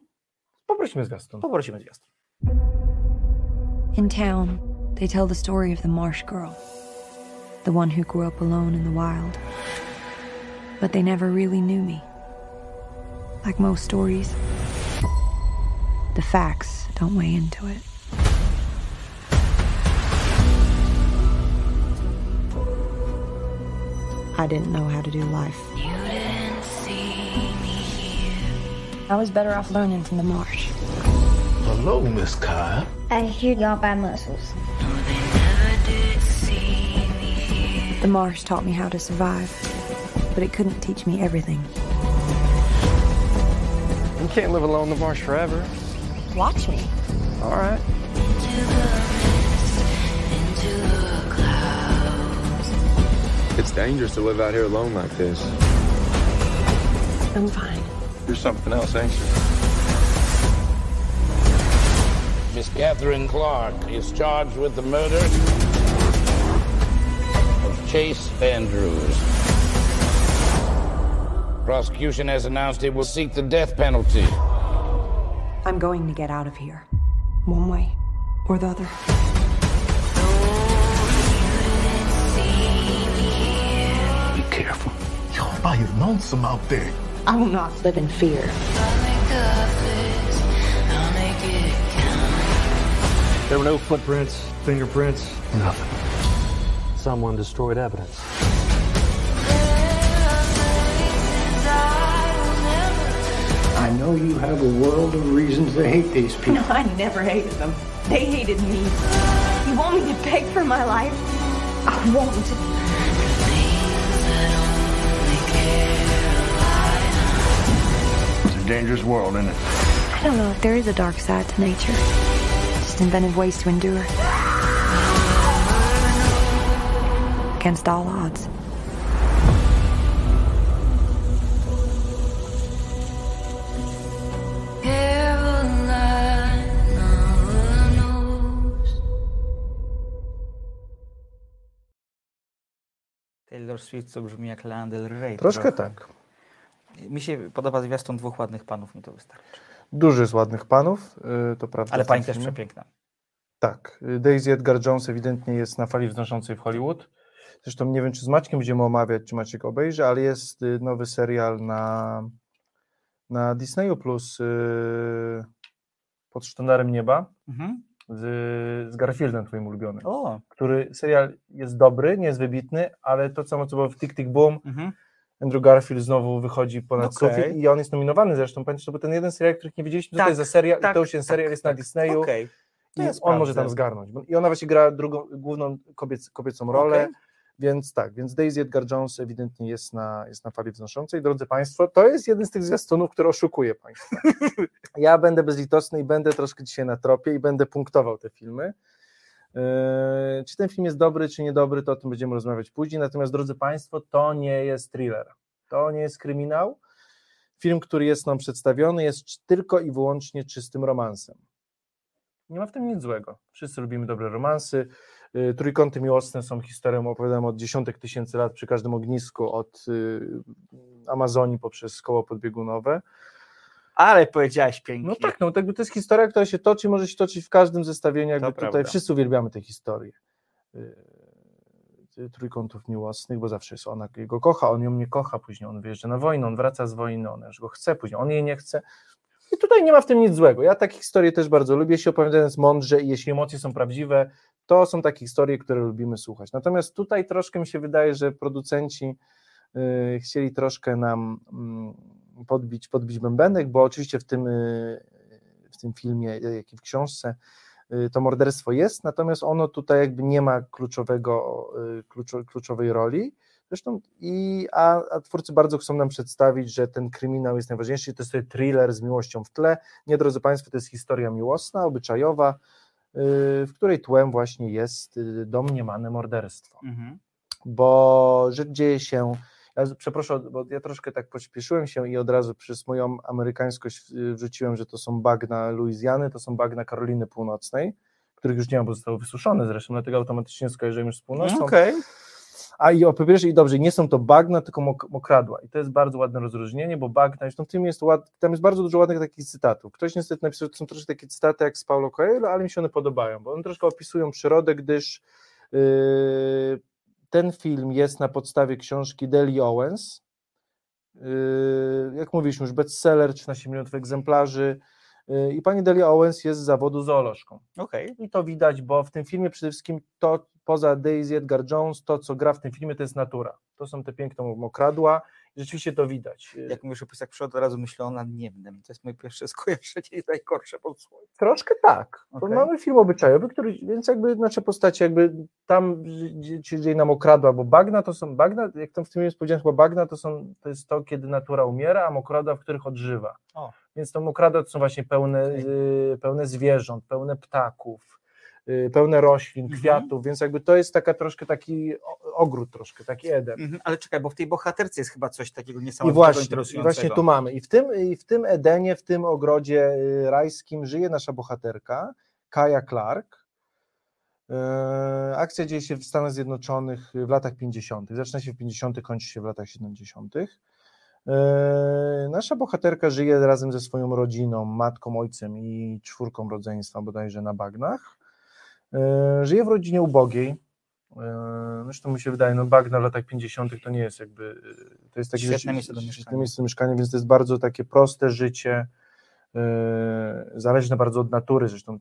Poprosimy zwiastun. Poprosimy zwiastun. In town, they tell the story of the marsh girl, the one who grew up alone in the wild. But they never really knew me. Like most stories, facts don't weigh into it. I didn't know how to do life. You didn't see me here. I was better off learning from the marsh. Hello, Miss Kyle. I hear y'all buy muscles. The marsh taught me how to survive, but it couldn't teach me everything. You can't live alone in the marsh forever. Watch me. All right. It's dangerous to live out here alone like this. I'm fine. You're something else, ain't you? Miss Catherine Clark is charged with the murder of Chase Andrews. Prosecution has announced it will seek the death penalty. I'm going to get out of here. One way or the other. Be careful. You're by your lonesome out there. I will not live in fear. There were no footprints, fingerprints, Nothing. someone destroyed evidence. Know you have a world of reasons to hate these people. No, I never hated them. They hated me. You want me to beg for my life? I won't. It's a dangerous world, isn't it? I don't know if there is a dark side to nature. Just invented ways to endure. Against all odds. Taylor Swift to brzmi jak Lana Del Rey. Troszkę tak. Mi się podoba zwiastun dwóch ładnych panów, mi to wystarczy. Dużo jest ładnych panów, y, to prawda. Ale pani też przepiękna. Tak. Daisy Edgar Jones ewidentnie jest na fali wznoszącej w Hollywood. Zresztą nie wiem, czy z Maćkiem będziemy omawiać, czy Maciek obejrzy, ale jest y, nowy serial na, na Disneyu Plus y, pod sztandarem nieba Mhm. Z, z Garfieldem, twoim ulubionym. O, Który serial jest dobry, nie jest wybitny, ale to samo, co było w Tick Tick Boom, mhm. Andrew Garfield znowu wychodzi ponad Okej. sufit i on jest nominowany zresztą. Pamiętasz, to był ten jeden serial, których nie wiedzieliśmy, co Tak, to jest za serial tak, i to już ten serial tak, jest na tak. Disneyu Okej. i on może tam zgarnąć. I ona właśnie gra drugą, główną kobiec, kobiecą rolę, Okej. Więc tak, więc Daisy Edgar Jones ewidentnie jest na, jest na fali wznoszącej. Drodzy Państwo, to jest jeden z tych zwiastunów, który oszukuje Państwa. ja będę bezlitosny i będę troszkę dzisiaj na tropie i będę punktował te filmy. Yy, czy ten film jest dobry, czy niedobry, to o tym będziemy rozmawiać później. Natomiast, drodzy Państwo, to nie jest thriller. To nie jest kryminał. Film, który jest nam przedstawiony, jest tylko i wyłącznie czystym romansem. Nie ma w tym nic złego. Wszyscy lubimy dobre romansy. Y, Trójkąty miłosne są historią opowiadaną od dziesiątek tysięcy lat przy każdym ognisku, od y, Amazonii poprzez koło podbiegunowe. Ale powiedziałeś pięknie. No tak, no to jakby to jest historia, która się toczy, może się toczyć w każdym zestawieniu, jakby To tutaj prawda. wszyscy uwielbiamy tę historię y, trójkątów miłosnych, bo zawsze jest ona jego kocha, on ją nie kocha, później on wyjeżdża na wojnę, on wraca z wojny, ona już go chce, później on jej nie chce. I tutaj nie ma w tym nic złego. Ja takie historie też bardzo lubię, jeśli opowiadane jest mądrze i jeśli emocje są prawdziwe, to są takie historie, które lubimy słuchać. Natomiast tutaj troszkę mi się wydaje, że producenci y, chcieli troszkę nam mm, podbić, podbić bębenek, bo oczywiście w tym, y, w tym filmie, jak i w książce, y, to morderstwo jest, natomiast ono tutaj jakby nie ma kluczowego, y, kluczo, kluczowej roli. Zresztą i, a, a twórcy bardzo chcą nam przedstawić, że ten kryminał jest najważniejszy, to jest sobie thriller z miłością w tle. Nie, drodzy Państwo, to jest historia miłosna, obyczajowa, y, w której tłem właśnie jest y, domniemane morderstwo Mhm. bo że dzieje się. Ja przepraszam, bo ja troszkę tak pośpieszyłem się i od razu przez moją amerykańskość y, wrzuciłem, że to są bagna Luizjany, to są bagna Karoliny Północnej, których już nie ma, bo zostały wysuszone zresztą, dlatego automatycznie skojarzyłem już z północą. Okej. A i o po pierwsze, i dobrze, nie są to bagna, tylko mok, mokradła. I to jest bardzo ładne rozróżnienie, bo bagna, zresztą tym jest ład, tam jest bardzo dużo ładnych takich cytatów. Ktoś niestety napisał, że to są troszkę takie cytaty jak z Paulo Coelho, ale mi się one podobają, bo one troszkę opisują przyrodę, gdyż yy, ten film jest na podstawie książki Deli Owens. Yy, jak mówiliśmy, już bestseller, 13 milionów egzemplarzy. Yy, I pani Delia Owens jest z zawodu zoolożką. Okej. I to widać, bo w tym filmie przede wszystkim to, poza Daisy Edgar Jones, to co gra w tym filmie, to jest natura. To są te piękne mokradła rzeczywiście to widać. Jak mówisz o pisach przyrody, od razu myślę o nadniemnym. To jest moje pierwsze skojarzenie i najgorsze pod słońcem. Troszkę tak. Bo Okej. Mamy film obyczajowy, który, więc jakby nasze postacie, jakby tam dzieje nam okradła, bo bagna to są bagna, jak tam w tym jest powiedziałem, chyba bagna to są, to jest to, kiedy natura umiera, a mokradła, w których odżywa. O. Więc to mokradła to są właśnie pełne, Okej. y, pełne zwierząt, pełne ptaków, pełne roślin, Mhm. kwiatów, więc jakby to jest taka troszkę taki ogród troszkę, taki Eden. Mhm, ale czekaj, bo w tej bohaterce jest chyba coś takiego I niesamowitego, właśnie, i interesującego. właśnie tu mamy. I w, tym, I w tym Edenie, w tym ogrodzie y, rajskim żyje nasza bohaterka, Kaja Clark. E, Akcja dzieje się w Stanach Zjednoczonych w latach 50. Zaczyna się w 50., kończy się w latach 70. E, Nasza bohaterka żyje razem ze swoją rodziną, matką, ojcem i czwórką rodzeństwa bodajże na bagnach. E, Żyje w rodzinie ubogiej. E, Zresztą mi się wydaje, no bagna w latach 50. to nie jest jakby, e, to jest takie Świetne miejsce do mieszkania. miejsce do mieszkania, więc to jest bardzo takie proste życie, zależne bardzo od natury, zresztą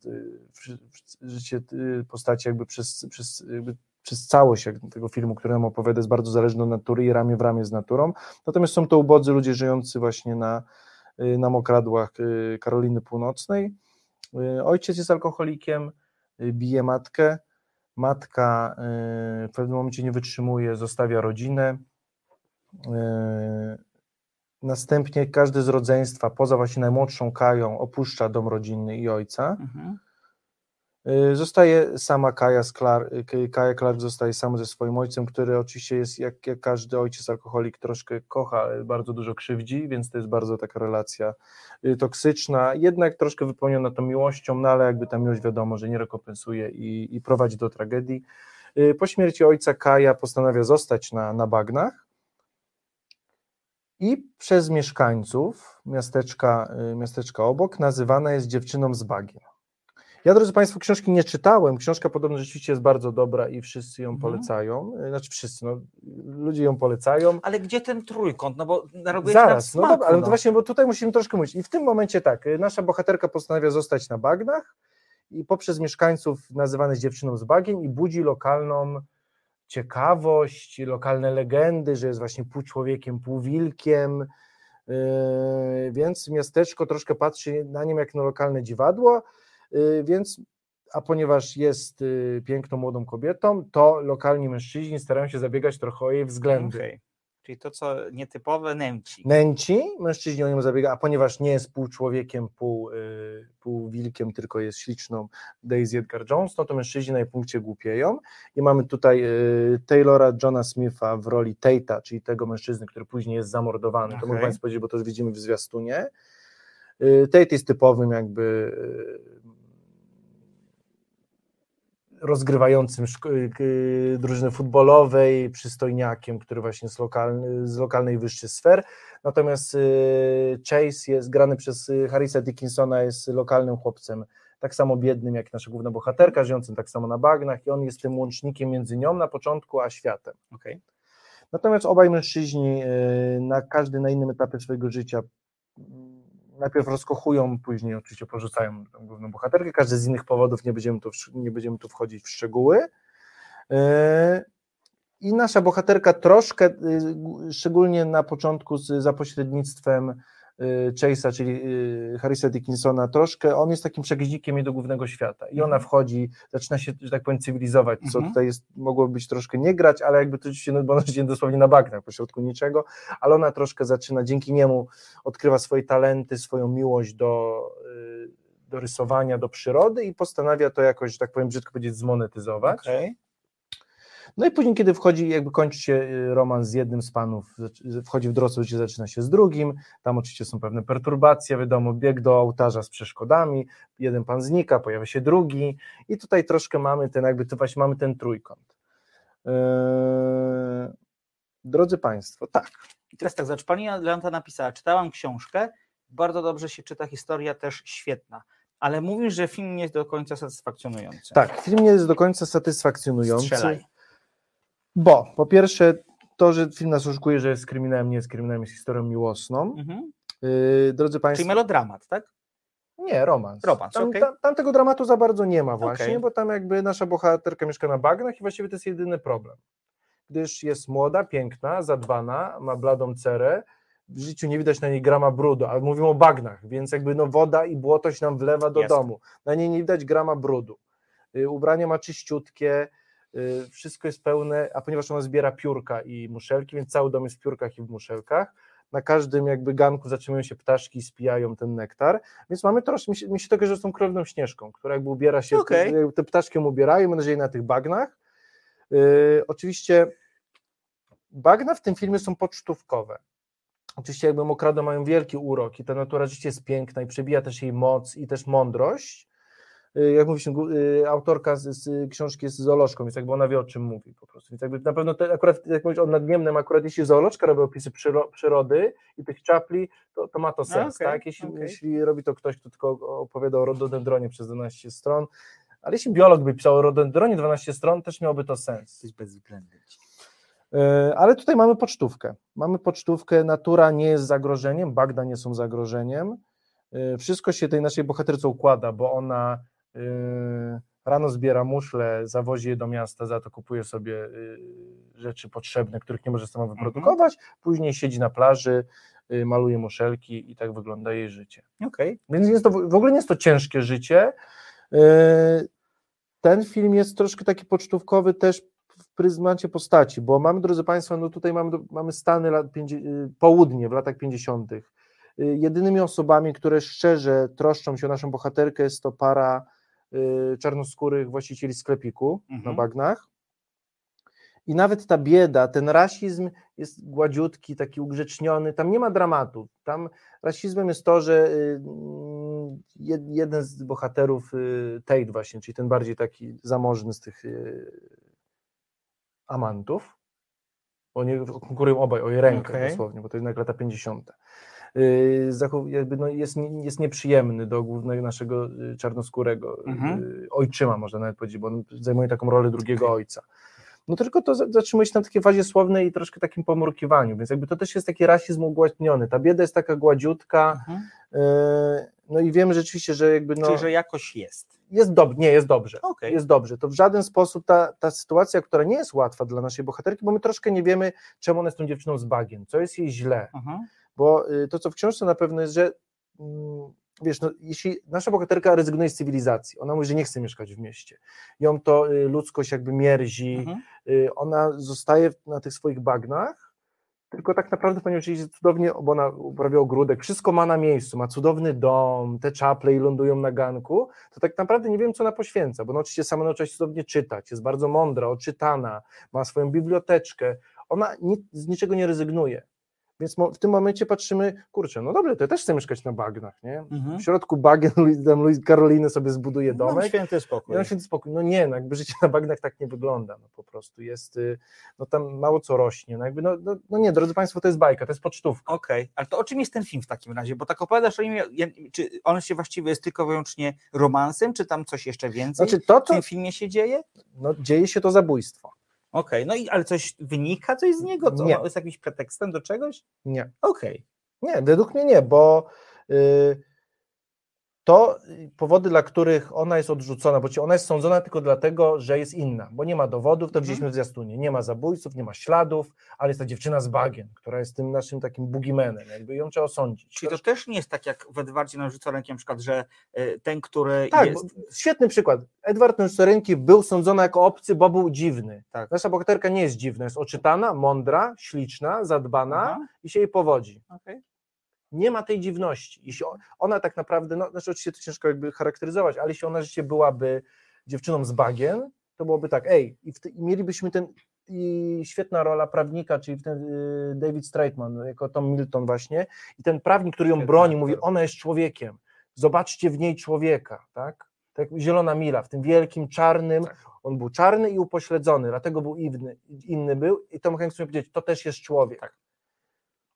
życie postaci jakby przez, przez, jakby przez całość tego filmu, który nam opowiada, jest bardzo zależne od natury i ramię w ramię z naturą, natomiast są to ubodzy ludzie żyjący właśnie na, na mokradłach Karoliny Północnej. Ojciec jest alkoholikiem, bije matkę, matka y, w pewnym momencie nie wytrzymuje, zostawia rodzinę, y, Następnie każdy z rodzeństwa, poza właśnie najmłodszą Kają, opuszcza dom rodzinny i ojca. Mhm. Y, Zostaje sama Kaja, Clark, y, Kaja Clark zostaje sama ze swoim ojcem, który oczywiście jest, jak, jak każdy ojciec alkoholik, troszkę kocha, ale bardzo dużo krzywdzi, więc to jest bardzo taka relacja y, toksyczna, jednak troszkę wypełniona tą miłością, no ale jakby ta miłość wiadomo, że nie rekompensuje i, i prowadzi do tragedii. Po śmierci ojca Kaja postanawia zostać na, na bagnach i przez mieszkańców miasteczka, miasteczka obok nazywana jest dziewczyną z bagien. Ja, drodzy Państwo, książki nie czytałem. Książka podobno rzeczywiście jest bardzo dobra i wszyscy ją Mhm. polecają. Y, Znaczy wszyscy, no, ludzie ją polecają. Ale gdzie ten trójkąt? No bo narobiłeś Zaraz, nam no smaku, dobra, ale no. to właśnie, bo tutaj musimy troszkę mówić. I w tym momencie tak, y, nasza bohaterka postanawia zostać na bagnach i poprzez mieszkańców nazywany jest dziewczyną z bagien i budzi lokalną ciekawość, lokalne legendy, że jest właśnie pół człowiekiem, pół wilkiem, yy, więc miasteczko troszkę patrzy na nim jak na lokalne dziwadło, więc a ponieważ jest yy, piękną młodą kobietą, to lokalni mężczyźni starają się zabiegać trochę o jej względy. Okej. Czyli to, co nietypowe, nęci. Nęci, mężczyźni o nią zabiega, a ponieważ nie jest pół człowiekiem, pół, y, pół wilkiem, tylko jest śliczną Daisy Edgar Jones, no to mężczyźni na jej punkcie głupieją i mamy tutaj y, Taylora Johna Smitha w roli Tate'a, czyli tego mężczyzny, który później jest zamordowany, to Okej. mogę Państwu powiedzieć, bo to już widzimy w zwiastunie. Y, Tate jest typowym jakby y, rozgrywającym szko- y, drużyny futbolowej, przystojniakiem, który właśnie z, lokalny, z lokalnej wyższych sfer. Natomiast y, Chase jest grany przez y, Harrisa Dickinsona, jest lokalnym chłopcem, tak samo biednym jak nasza główna bohaterka, żyjącym tak samo na bagnach i on jest tym łącznikiem między nią na początku, a światem. Okej. Natomiast obaj mężczyźni y, na każdy na innym etapie swojego życia najpierw rozkochują, później oczywiście porzucają główną bohaterkę, każdy z innych powodów, nie będziemy tu, nie będziemy tu wchodzić w szczegóły. Y, I nasza bohaterka troszkę, y, szczególnie na początku z, za pośrednictwem Chase'a, czyli y, Harrisa Dickinsona, troszkę, on jest takim przegiźnikiem jej do głównego świata i ona wchodzi, zaczyna się, że tak powiem, cywilizować, co Mhm. tutaj jest, mogło być troszkę nie grać, ale jakby to oczywiście, no, bo ona się dosłownie na bagnach, pośrodku niczego, ale ona troszkę zaczyna, dzięki niemu odkrywa swoje talenty, swoją miłość do, y, do rysowania, do przyrody i postanawia to jakoś, że tak powiem, brzydko powiedzieć, zmonetyzować. Okej. No i później, kiedy wchodzi, jakby kończy się y, romans z jednym z panów, wchodzi w dorosłe życie, zaczyna się z drugim, tam oczywiście są pewne perturbacje, wiadomo, bieg do ołtarza z przeszkodami, jeden pan znika, pojawia się drugi i tutaj troszkę mamy ten, jakby to właśnie mamy ten trójkąt. Eee, Drodzy Państwo, tak. I teraz tak, znaczy pani Leonta napisała, czytałam książkę, bardzo dobrze się czyta, historia też świetna, ale mówisz, że film nie jest do końca satysfakcjonujący. Tak, film nie jest do końca satysfakcjonujący. Strzelaj. Bo po pierwsze, to, że film nas oszukuje, że jest kryminałem, nie jest kryminałem, jest historią miłosną. Mhm. Yy, drodzy Państwo. Czyli melodramat, tak? Nie, romans. Romans, tam, okej. tam, tam tego dramatu za bardzo nie ma właśnie, Okej. bo tam jakby nasza bohaterka mieszka na bagnach i właściwie to jest jedyny problem. Gdyż jest młoda, piękna, zadbana, ma bladą cerę, w życiu nie widać na niej grama brudu, ale mówimy o bagnach, więc jakby no woda i błoto się nam wlewa do Jasne. domu. Na niej nie widać grama brudu. Y, Ubranie ma czyściutkie, y, wszystko jest pełne, a ponieważ ona zbiera piórka i muszelki, więc cały dom jest w piórkach i w muszelkach, na każdym jakby ganku zatrzymują się ptaszki i spijają ten nektar, więc mamy troszkę, mi się, mi się to kojarzy z tą królewną śnieżką, która jakby ubiera się, Okej. te, te ptaszki ją ubierają, mam nadzieję na tych bagnach. Yy, oczywiście bagna w tym filmie są pocztówkowe. Oczywiście jakby mokrado mają wielki urok i ta natura rzeczywiście jest piękna i przebija też jej moc i też mądrość. Yy, Jak gu- yy, autorka z, z książki jest zoolożką, więc jakby ona wie o czym mówi po prostu. Więc jakby na pewno te, akurat jak mówisz o nadniemnym, akurat jeśli zoolożka robi opisy przyro, przyrody i tych czapli, to, to ma to sens, okej, tak? Jeśli, okej. jeśli robi to ktoś, kto tylko opowiada o rododendronie przez 12 stron, ale jeśli biolog by pisał o rododendronie 12 stron, też miałoby to sens. Jesteś bezwzględny. E, Ale tutaj mamy pocztówkę. Mamy pocztówkę, natura nie jest zagrożeniem, bagna nie są zagrożeniem. Wszystko się tej naszej bohaterce układa, bo ona rano zbiera muszle, zawozi je do miasta, za to kupuje sobie e, rzeczy potrzebne, których nie może sama wyprodukować, później siedzi na plaży, e, maluje muszelki i tak wygląda jej życie. Okej. Więc jest to, w ogóle nie jest to ciężkie życie. Ten film jest troszkę taki pocztówkowy też w pryzmacie postaci, bo mamy, drodzy Państwo, no tutaj mamy, mamy Stany, lat 50, południe w latach 50. Y, Jedynymi osobami, które szczerze troszczą się o naszą bohaterkę, jest to para czarnoskórych właścicieli sklepiku na Mhm. bagnach. I nawet ta bieda, ten rasizm jest gładziutki, taki ugrzeczniony, tam nie ma dramatu. Tam rasizmem jest to, że y, mm, jed- jeden z bohaterów, y, Tate właśnie, czyli ten bardziej taki zamożny z tych y, amantów, oni konkurują obaj o jej rękę Okej. dosłownie, bo to jednak lata 50. Zachow- jakby no jest, jest nieprzyjemny do głównego naszego y, czarnoskórego Mhm. y, ojczyma, można nawet powiedzieć, bo on zajmuje taką rolę drugiego ojca. No tylko to za- zatrzymuje się na takiej fazie słownej i troszkę takim pomrukiwaniu, więc jakby to też jest taki rasizm ugłaśniony. Ta bieda jest taka gładziutka, Mhm. no i wiemy rzeczywiście, że jakby no, Czyli, że jakoś jest. jest dobrze, nie, jest dobrze. Okej. Jest dobrze. To w żaden sposób ta, ta sytuacja, która nie jest łatwa dla naszej bohaterki, bo my troszkę nie wiemy, czemu ona jest tą dziewczyną z bagiem, co jest jej źle. Mhm. Bo y, to, co w książce na pewno jest, że mm, wiesz, no, jeśli nasza bohaterka rezygnuje z cywilizacji, ona mówi, że nie chce mieszkać w mieście, ją to y, ludzkość jakby mierzi, Mhm. y, ona zostaje na tych swoich bagnach, tylko tak naprawdę ponieważ jest cudownie, bo ona uprawia ogródek, wszystko ma na miejscu, ma cudowny dom, te czaple i lądują na ganku, to tak naprawdę nie wiem, co ona poświęca, bo ona oczywiście sama nauczyła się cudownie czytać, jest bardzo mądra, oczytana, ma swoją biblioteczkę, ona ni- z niczego nie rezygnuje. Więc w tym momencie patrzymy, kurczę, no dobrze, to ja też chcę mieszkać na bagnach, nie? Mhm. W środku bagien tam Luis Karoliny sobie zbuduje Mam domek, święty spokój. mam święty spokój. No nie, no jakby życie na bagnach tak nie wygląda, no po prostu jest, y, no tam mało co rośnie, no jakby, no, no, no nie, drodzy Państwo, to jest bajka, to jest pocztówka. Okej, ale to o czym jest ten film w takim razie? Bo tak opowiadasz o nim, czy on się właściwie jest tylko wyłącznie romansem, czy tam coś jeszcze więcej Znaczy to, w co, tym filmie się dzieje? no dzieje się to zabójstwo. Okej, no i ale coś wynika coś z niego? To Nie. jest jakimś pretekstem do czegoś? Nie. Okej. Nie, według mnie nie, bo y, to y, powody, dla których ona jest odrzucona, bo ona jest sądzona tylko dlatego, że jest inna, bo nie ma dowodów, to Mhm. widzieliśmy w zwiastunie, nie ma zabójców, nie ma śladów, ale jest ta dziewczyna z bagien, która jest tym naszym takim boogeymanem, jakby ją trzeba osądzić. Czyli to też nie jest tak jak w Edwardzie ręki, na przykład, że y, ten, który Tak, jest... świetny przykład. Edward Nurserenki był sądzony jako obcy, bo był dziwny. Tak. Nasza bohaterka nie jest dziwna, jest oczytana, mądra, śliczna, zadbana Aha, i się jej powodzi. okej. Nie ma tej dziwności. Jeśli ona tak naprawdę, no znaczy oczywiście to ciężko jakby charakteryzować, ale jeśli ona rzeczywiście byłaby dziewczyną z bagien, to byłoby tak, ej, i, i mielibyśmy ten, i świetna rola prawnika, czyli ten y, David Straitman, jako Tom Milton właśnie, i ten prawnik, który ją broni, mówi, ona jest człowiekiem, zobaczcie w niej człowieka, tak? Tak jak zielona mila, w tym wielkim, czarnym, Tak. On był czarny i upośledzony, dlatego był inny, inny był i Tom Hanks miał powiedzieć, to też jest człowiek. Tak.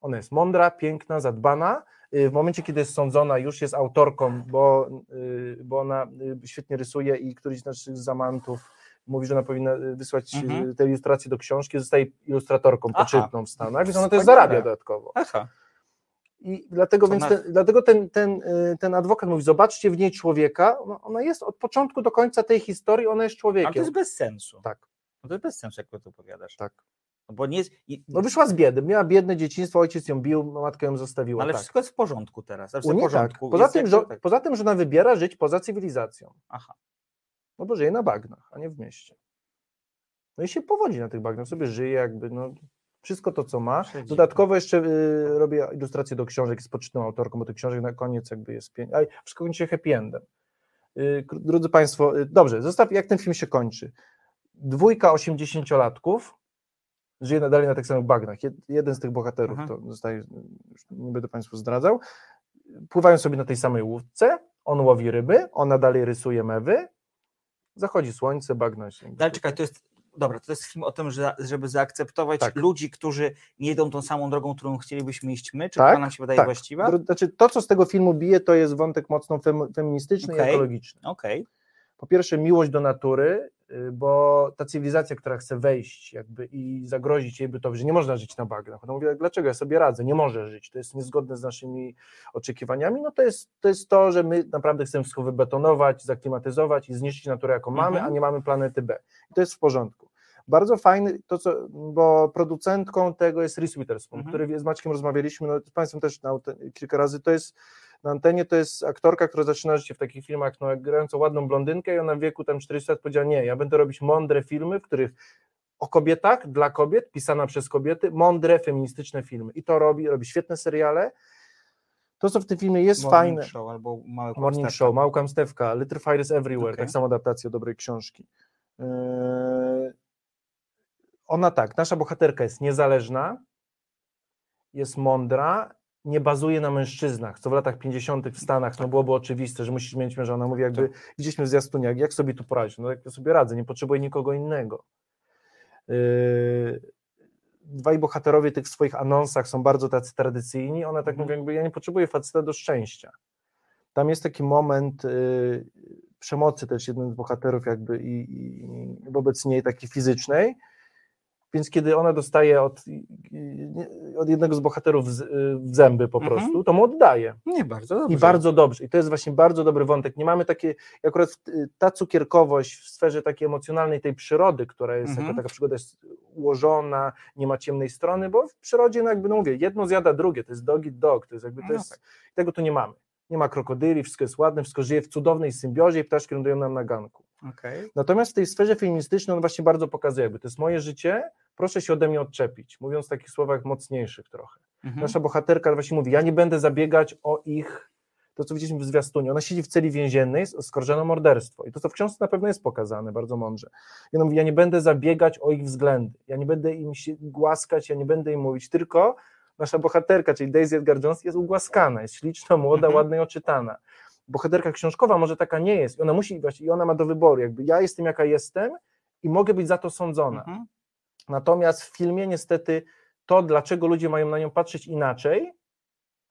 Ona jest mądra, piękna, zadbana. Y, W momencie, kiedy jest sądzona, już jest autorką, bo, y, bo ona y, świetnie rysuje i któryś z naszych zamantów mówi, że ona powinna wysłać Mhm. te ilustracje do książki, zostaje ilustratorką Aha. poczytną w Stanach, więc ona też zarabia dodatkowo. Aha. I dlatego, To więc ten, dlatego ten, ten, ten adwokat mówi, zobaczcie w niej człowieka, ona jest od początku do końca tej historii, ona jest Ale to człowiekiem. jest bez sensu. Tak, No to jest bez sensu, jak to opowiadasz. tak. No bo nie No wyszła z biedy, miała biedne dzieciństwo, ojciec ją bił, matka ją zostawiła. ale tak. wszystko jest w porządku teraz. Znaczy w tak. porządku. Poza, jest tym, że, tak. poza tym, że ona wybiera żyć poza cywilizacją. Aha. No bo żyje na bagnach, a nie w mieście. No i się powodzi na tych bagnach, sobie żyje jakby, no wszystko to, co ma. Dodatkowo jeszcze y, robię ilustracje do książek z poczytną autorką, bo tych książek na koniec jakby jest pięć. A wszystko kończy się happy endem. Y, drodzy Państwo, y, dobrze, zostaw jak ten film się kończy. Dwójka 80-latków żyje nadal na tych samych bagnach. Jed, jeden z tych bohaterów, Mhm. to zostaje, nie będę Państwu zdradzał, pływają sobie na tej samej łódce, on łowi ryby, ona dalej rysuje mewy, zachodzi słońce, bagna się. No, Ale czekaj, to jest. Dobra, to jest film o tym, że, żeby zaakceptować Tak. ludzi, którzy nie idą tą samą drogą, którą chcielibyśmy iść my, czy Tak, to nam się wydaje tak. właściwa? Znaczy, to, co z tego filmu bije, to jest wątek mocno fem, feministyczny Okej. i ekologiczny. Okej. Po pierwsze, miłość do natury, bo ta cywilizacja, która chce wejść jakby i zagrozić jej bytowi, że nie można żyć na bagnach. Ona mówi, dlaczego ja sobie radzę, nie może żyć, to jest niezgodne z naszymi oczekiwaniami, no to jest to, jest to że my naprawdę chcemy wszystko wybetonować, zaklimatyzować i zniszczyć naturę, jaką mamy, Mhm. a nie mamy planety B. I to jest w porządku. Bardzo fajny, to co, bo producentką tego jest Reese Witherspoon, Mhm. który z Maćkiem rozmawialiśmy, no z Państwem też na, kilka razy, to jest na antenie, to jest aktorka, która zaczyna życie w takich filmach, no grającą ładną blondynkę i ona w wieku tam 40 lat powiedziała, nie, ja będę robić mądre filmy, w których o kobietach, dla kobiet, pisana przez kobiety, mądre, feministyczne filmy. I to robi, robi świetne seriale. To, co w tym filmie jest Morning fajne, Show albo Małe Morning. Show, Małkam Stewka, Little Fires Everywhere, Okej. tak samo adaptacja dobrej książki. Yy, Ona tak, nasza bohaterka jest niezależna, jest mądra, nie bazuje na mężczyznach, co w latach 50. w Stanach no byłoby oczywiste, że musisz mieć męża. Ona mówi jakby, widzieliśmy w zwiastunie, jak, jak sobie tu poradzić? No jak ja sobie radzę, nie potrzebuję nikogo innego. Yy, dwaj bohaterowie tych swoich anonsach są bardzo tacy tradycyjni, ona tak Mhm. mówi jakby, ja nie potrzebuję faceta do szczęścia. Tam jest taki moment y, przemocy też jeden z bohaterów jakby i, i wobec niej takiej fizycznej, więc kiedy ona dostaje od, od jednego z bohaterów z, y, w zęby po Mhm. prostu, to mu oddaje. Nie, bardzo dobrze. I bardzo dobrze. I to jest właśnie bardzo dobry wątek. Nie mamy takie, akurat y, ta cukierkowość w sferze takiej emocjonalnej tej przyrody, która jest, Mhm. jaka taka przygoda jest ułożona, nie ma ciemnej strony, bo w przyrodzie, no jakby no mówię, jedno zjada drugie, to jest dog eat dog, to jest jakby, to No jest, tak. tego tu nie mamy. Nie ma krokodyli, wszystko jest ładne, wszystko żyje w cudownej symbiozie i ptaszki lądują nam na ganku. Okej. Natomiast w tej sferze feministycznej on właśnie bardzo pokazuje, jakby to jest moje życie, proszę się ode mnie odczepić, mówiąc w takich słowach mocniejszych trochę. Mhm. Nasza bohaterka właśnie mówi, ja nie będę zabiegać o ich, to co widzieliśmy w zwiastunie, ona siedzi w celi więziennej, jest oskarżona o morderstwo i to co w książce na pewno jest pokazane bardzo mądrze. I ona mówi, ja nie będę zabiegać o ich względy, ja nie będę im się głaskać, ja nie będę im mówić, tylko nasza bohaterka, czyli Daisy Edgar Jones jest ugłaskana, jest śliczna, młoda, Mhm. ładna i oczytana. Bohaterka książkowa może taka nie jest i ona musi właśnie, i ona ma do wyboru, jakby ja jestem jaka jestem i mogę być za to sądzona. Mhm. Natomiast w filmie niestety to, dlaczego ludzie mają na nią patrzeć inaczej,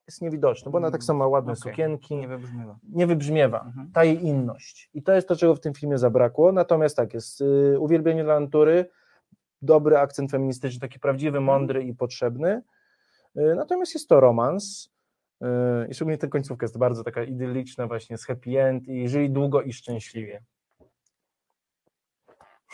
jest niewidoczne, bo ona tak samo ma ładne Okej. sukienki, Nie nie, wybrzmiewa. wybrzmiewa Mhm. ta jej inność. I to jest to, czego w tym filmie zabrakło. Natomiast tak, jest y, uwielbienie dla natury, dobry akcent feministyczny, taki prawdziwy, Mhm. mądry i potrzebny. Y, natomiast jest to romans. Y, I szczególnie ta końcówka jest bardzo taka idylliczna, właśnie z happy end i żyli długo i szczęśliwie.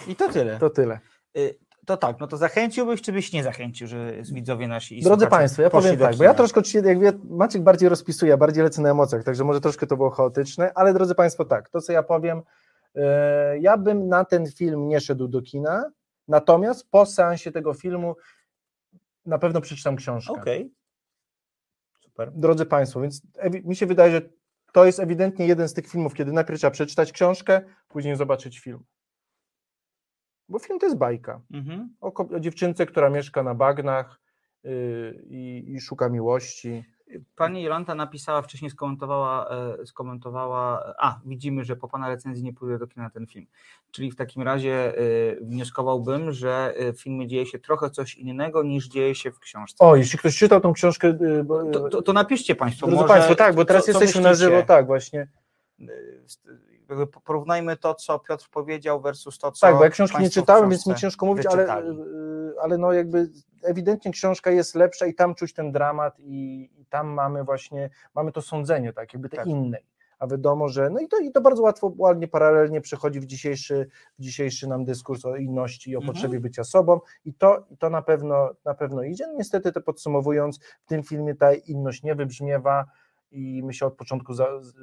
I to tyle. To tyle. Y, To tak, no to zachęciłbyś, czy byś nie zachęcił, że widzowie nasi Drodzy Państwo, ja powiem tak, bo ja troszkę jak wie, Maciek bardziej rozpisuje, ja bardziej lecę na emocjach, także może troszkę to było chaotyczne, ale drodzy Państwo, tak, to co ja powiem, e, ja bym na ten film nie szedł do kina, natomiast po seansie tego filmu na pewno przeczytam książkę. Okej. Super. Drodzy Państwo, więc mi się wydaje, że to jest ewidentnie jeden z tych filmów, kiedy najpierw trzeba przeczytać książkę, później zobaczyć film. Bo film to jest bajka Mhm. o, o dziewczynce, która mieszka na bagnach yy, i, i szuka miłości. Pani Jolanta napisała, wcześniej skomentowała, e, skomentowała, a widzimy, że po Pana recenzji nie pójdę do kina na ten film. Czyli w takim razie e, wnioskowałbym, że e, w filmie dzieje się trochę coś innego niż dzieje się w książce. O, jeśli ktoś czytał tą książkę, To, to, to napiszcie Państwo. drodzy może, Państwo, tak, bo teraz co- co jesteśmy na żywo, tak, właśnie. Porównajmy to, co Piotr powiedział versus to, co Tak, bo ja książki nie czytałem, więc mi ciężko mówić, ale, ale no jakby ewidentnie książka jest lepsza i tam czuć ten dramat i, i tam mamy właśnie, mamy to sądzenie, tak, jakby tej Tak. innej. A wiadomo, że no i to, i to bardzo łatwo, ładnie, paralelnie przechodzi w dzisiejszy, w dzisiejszy nam dyskurs o inności i o Mhm. potrzebie bycia sobą i to, i to na, pewno, na pewno idzie. No niestety, to podsumowując, w tym filmie ta inność nie wybrzmiewa i my się od początku za, z,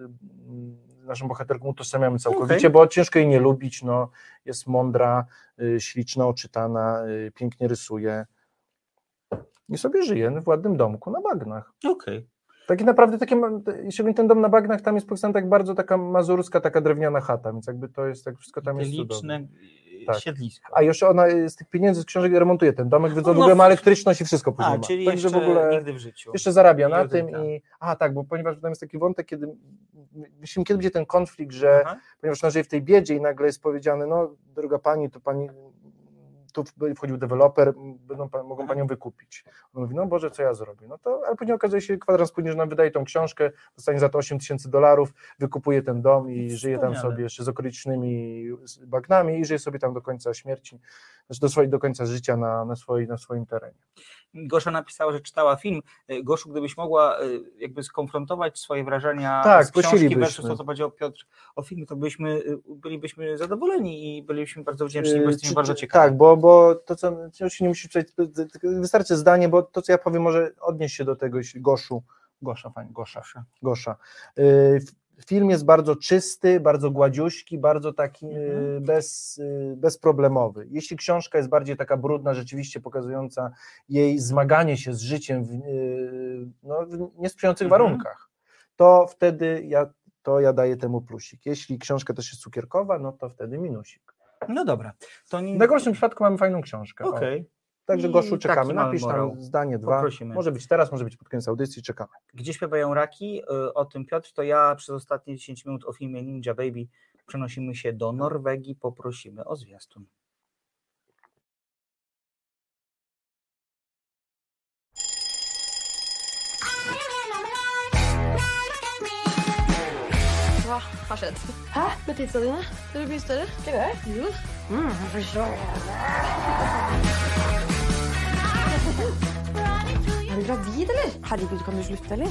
naszą bohaterką utożsamiamy całkowicie, Okej. bo ciężko jej nie lubić, no, jest mądra, y, śliczna, oczytana, y, pięknie rysuje i sobie żyje w ładnym domku na bagnach. Okej. Taki naprawdę, takie, szczególnie ten dom na bagnach, tam jest pokazana tak bardzo taka mazurska, taka drewniana chata, więc jakby to jest, tak wszystko tam jest Liczne cudowne. y, Tak. siedlisko. A jeszcze ona y, z tych pieniędzy z książek remontuje ten domek, więc on No, w ogóle ma elektryczność i wszystko później A, ma. czyli Także jeszcze w ogóle nigdy w życiu. jeszcze zarabia na tym oddycha. i a tak, bo ponieważ tam jest taki wątek, kiedy myślimy, kiedy będzie ten konflikt, że Aha. ponieważ ona żyje w tej biedzie i nagle jest powiedziane, no droga pani, to pani tu wchodził deweloper, będą, mogą panią wykupić. On mówi, no Boże, co ja zrobię? No to, ale później okazuje się kwadrans później, że ona wydaje tą książkę, dostanie za to 8 tysięcy dolarów, wykupuje ten dom i żyje tam sobie jeszcze z okolicznymi bagnami i żyje sobie tam do końca śmierci, znaczy do, swojej, do końca życia na, na, swoi, na swoim terenie. Gosza napisała, że czytała film. Y, Goszu, gdybyś mogła y, jakby skonfrontować swoje wrażenia Tak, z książki versus to, co powiedział Piotr o filmie, to byśmy, y, bylibyśmy zadowoleni i bylibyśmy bardzo wdzięczni, bo jesteśmy bardzo ciekawi. Tak, bo, bo to, co oczywiście nie musisz przejść, wystarczy zdanie, bo to, co ja powiem, może odnieść się do tego, Goszu, Gosza, fajnie, Gosza, Gosza. Yy, Film jest bardzo czysty, bardzo gładziuśki, bardzo taki yy, bez, yy, bezproblemowy. Jeśli książka jest bardziej taka brudna, rzeczywiście pokazująca jej zmaganie się z życiem w, yy, no, w niesprzyjających Mhm. warunkach, to wtedy ja, to ja daję temu plusik. Jeśli książka też jest cukierkowa, no to wtedy minusik. No dobra. To nie... W najgorszym przypadku mamy fajną książkę. Okej. Także I Goszu czekamy. Napisz morał. tam zdanie dwa. Poprosimy. Może być teraz, może być pod koniec audycji, czekamy. Gdzie śpiewają raki? Y, O tym Piotr, to ja przez ostatnie 10 minut o filmie Ninja Baby przenosimy się do Norwegii, poprosimy o zwiastun. Hva har skjedd? Hæ? Med pizzaene dine? De blir større. Ikke det? Jo. Mm. Er du gravid, eller? Herregud, kan du slutte, eller?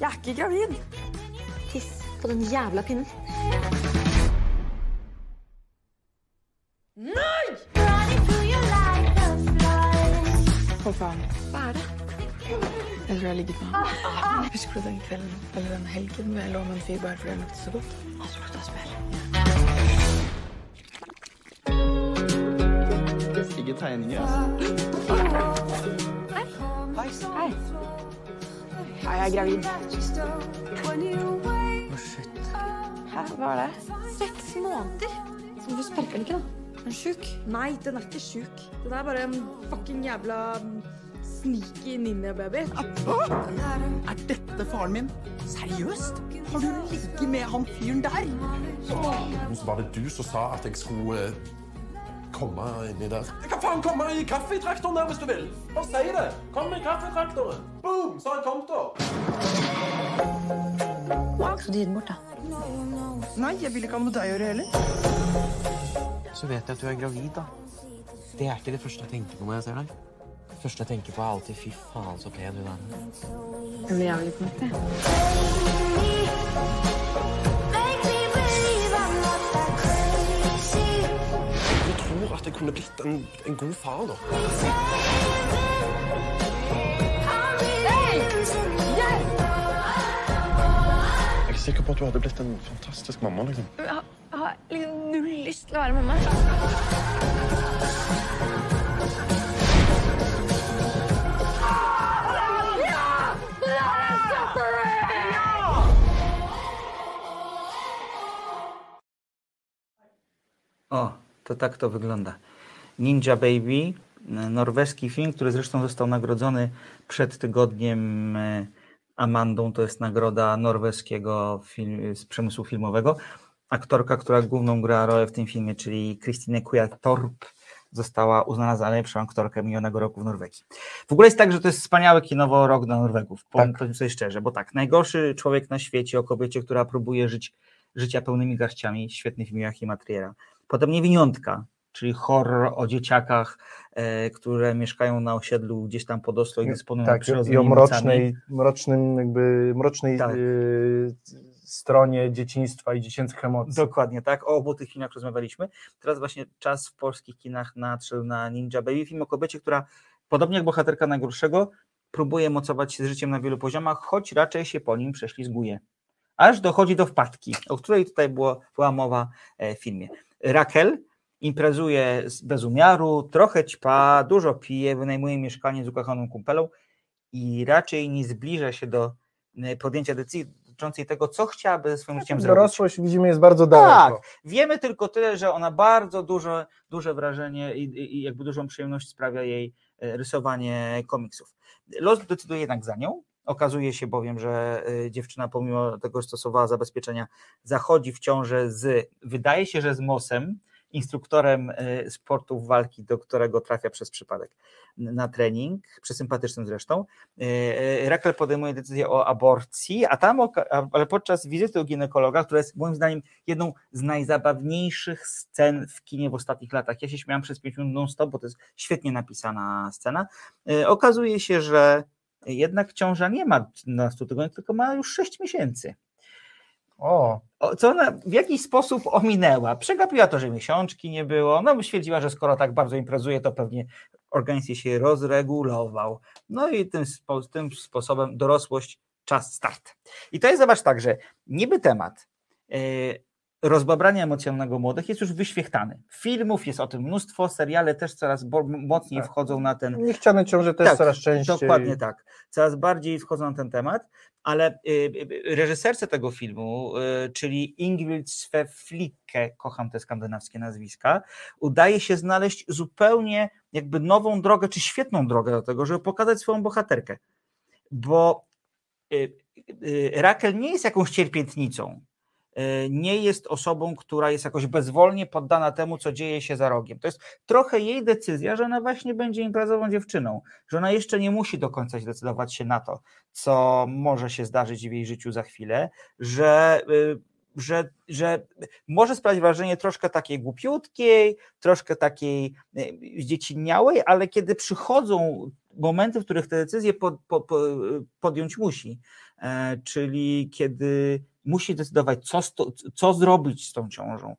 Jeg er ikke gravid. Tiss på den jævla pinnen. Nei! Hva faen? Hva er det? Jeg tror jeg har ligget med ham. Husker du den kvelden eller den helgen hvor jeg lå med en fyr bare fordi jeg luktet så godt? Han lukta smør. Ikke tegninger. Hei. Hei. Hei, jeg er gravid. Hæ, hva er det? Seks måneder. Så hvorfor sparker den ikke, da? Er den sjuk? Nei, den er ikke sjuk. Den er bare en fucking jævla mm, sneaky ninja-baby. Er dette faren min? Seriøst? Har du ligget med han fyren der? Så var det du som sa at jeg skulle eh, komme inni der. Jeg kan faen komme i kaffetraktoren der hvis du vil. Bare si det. Kom i kaffetraktoren. Boom, så har jeg kommet opp! Så du gi den bort, da? Nei, jeg vil ikke ha noe med deg å gjøre heller. Så vet jeg at du er gravid, da. Det er ikke det første jeg tenker på når jeg ser deg. Det første jeg tenker på, er alltid 'fy faen, så pen hun er'. Jeg blir jævlig kåt, jeg. Tror at jeg kunne blitt en, en god far da. Jeg er sikker på at du hadde blitt en fantastisk mamma. liksom. Jeg har, jeg har liksom null lyst til å være mamma. To tak to wygląda. Ninja Baby, n- norweski film, który zresztą został nagrodzony przed tygodniem e, Amandą, to jest nagroda norweskiego film, z przemysłu filmowego. Aktorka, która główną gra rolę w tym filmie, czyli Christine Kuja-Torp, została uznana za najlepszą aktorkę minionego roku w Norwegii. W ogóle jest tak, że to jest wspaniały kinowo rok dla Norwegów, powiem tak. sobie szczerze, bo tak, najgorszy człowiek na świecie o kobiecie, która próbuje żyć życia pełnymi garściami, świetny film Joachim Matriera. Potem Niewiniątka, czyli horror o dzieciakach, e, które mieszkają na osiedlu gdzieś tam pod Oslo i dysponują tak, i o mrocznej, mrocznym, jakby mrocznej tak. y, stronie dzieciństwa i dziecięcych emocji. Dokładnie tak, o obu tych filmach rozmawialiśmy. Teraz właśnie czas w polskich kinach nadszedł na Ninja Baby, film o kobiecie, która podobnie jak bohaterka najgorszego, próbuje mocować się z życiem na wielu poziomach, choć raczej się po nim prześlizguje. Aż dochodzi do wpadki, o której tutaj było, była mowa e, w filmie. Raquel imprezuje bez umiaru, trochę ćpa, dużo pije, wynajmuje mieszkanie z ukochaną kumpelą i raczej nie zbliża się do e, podjęcia decyzji dotyczącej tego, co chciałaby ze swoim życiem zrobić. Dorosłość widzimy jest bardzo daleko. Tak, wiemy tylko tyle, że ona bardzo duże, duże wrażenie i, i jakby dużą przyjemność sprawia jej e, rysowanie komiksów. Los decyduje jednak za nią, Okazuje się bowiem, że dziewczyna, pomimo tego, że stosowała zabezpieczenia, zachodzi w ciążę z, wydaje się, że z Mosem, instruktorem y, sportów walki, do którego trafia przez przypadek na trening, przesympatycznym zresztą. Y, y, Rakel podejmuje decyzję o aborcji, a tam, ale podczas wizyty u ginekologa, która jest moim zdaniem jedną z najzabawniejszych scen w kinie w ostatnich latach. Ja się śmiałam przez 5 minut non-stop, bo to jest świetnie napisana scena. Okazuje się, że jednak ciąża nie ma 12 tygodni, tylko ma już 6 miesięcy. O. Co ona w jakiś sposób ominęła. Przegapiła to, że miesiączki nie było. No, stwierdziła, że skoro tak bardzo imprezuje, to pewnie organizm się rozregulował. No i tym, spo, tym sposobem dorosłość, czas, start. I to jest, zobacz tak, że niby temat yy, rozbabrania emocjonalnego młodych jest już wyświechtany. Filmów jest o tym mnóstwo, seriale też coraz mocniej tak. wchodzą na ten... Niechciane ciąże też tak, coraz częściej. Dokładnie tak. Coraz bardziej wchodzą na ten temat, ale y, y, reżyserce tego filmu, y, czyli Ingrid Sveflicke, kocham te skandynawskie nazwiska, udaje się znaleźć zupełnie jakby nową drogę, czy świetną drogę do tego, żeby pokazać swoją bohaterkę. Bo Rakel nie jest jakąś cierpiętnicą, nie jest osobą, która jest jakoś bezwolnie poddana temu, co dzieje się za rogiem. To jest trochę jej decyzja, że ona właśnie będzie imprezową dziewczyną, że ona jeszcze nie musi do końca zdecydować się na to, co może się zdarzyć w jej życiu za chwilę, że y, że, że może sprawić wrażenie troszkę takiej głupiutkiej, troszkę takiej y, zdzieciniałej, ale kiedy przychodzą momenty, w których te decyzje pod, pod, podjąć musi, e, czyli kiedy musi decydować, co, co zrobić z tą ciążą.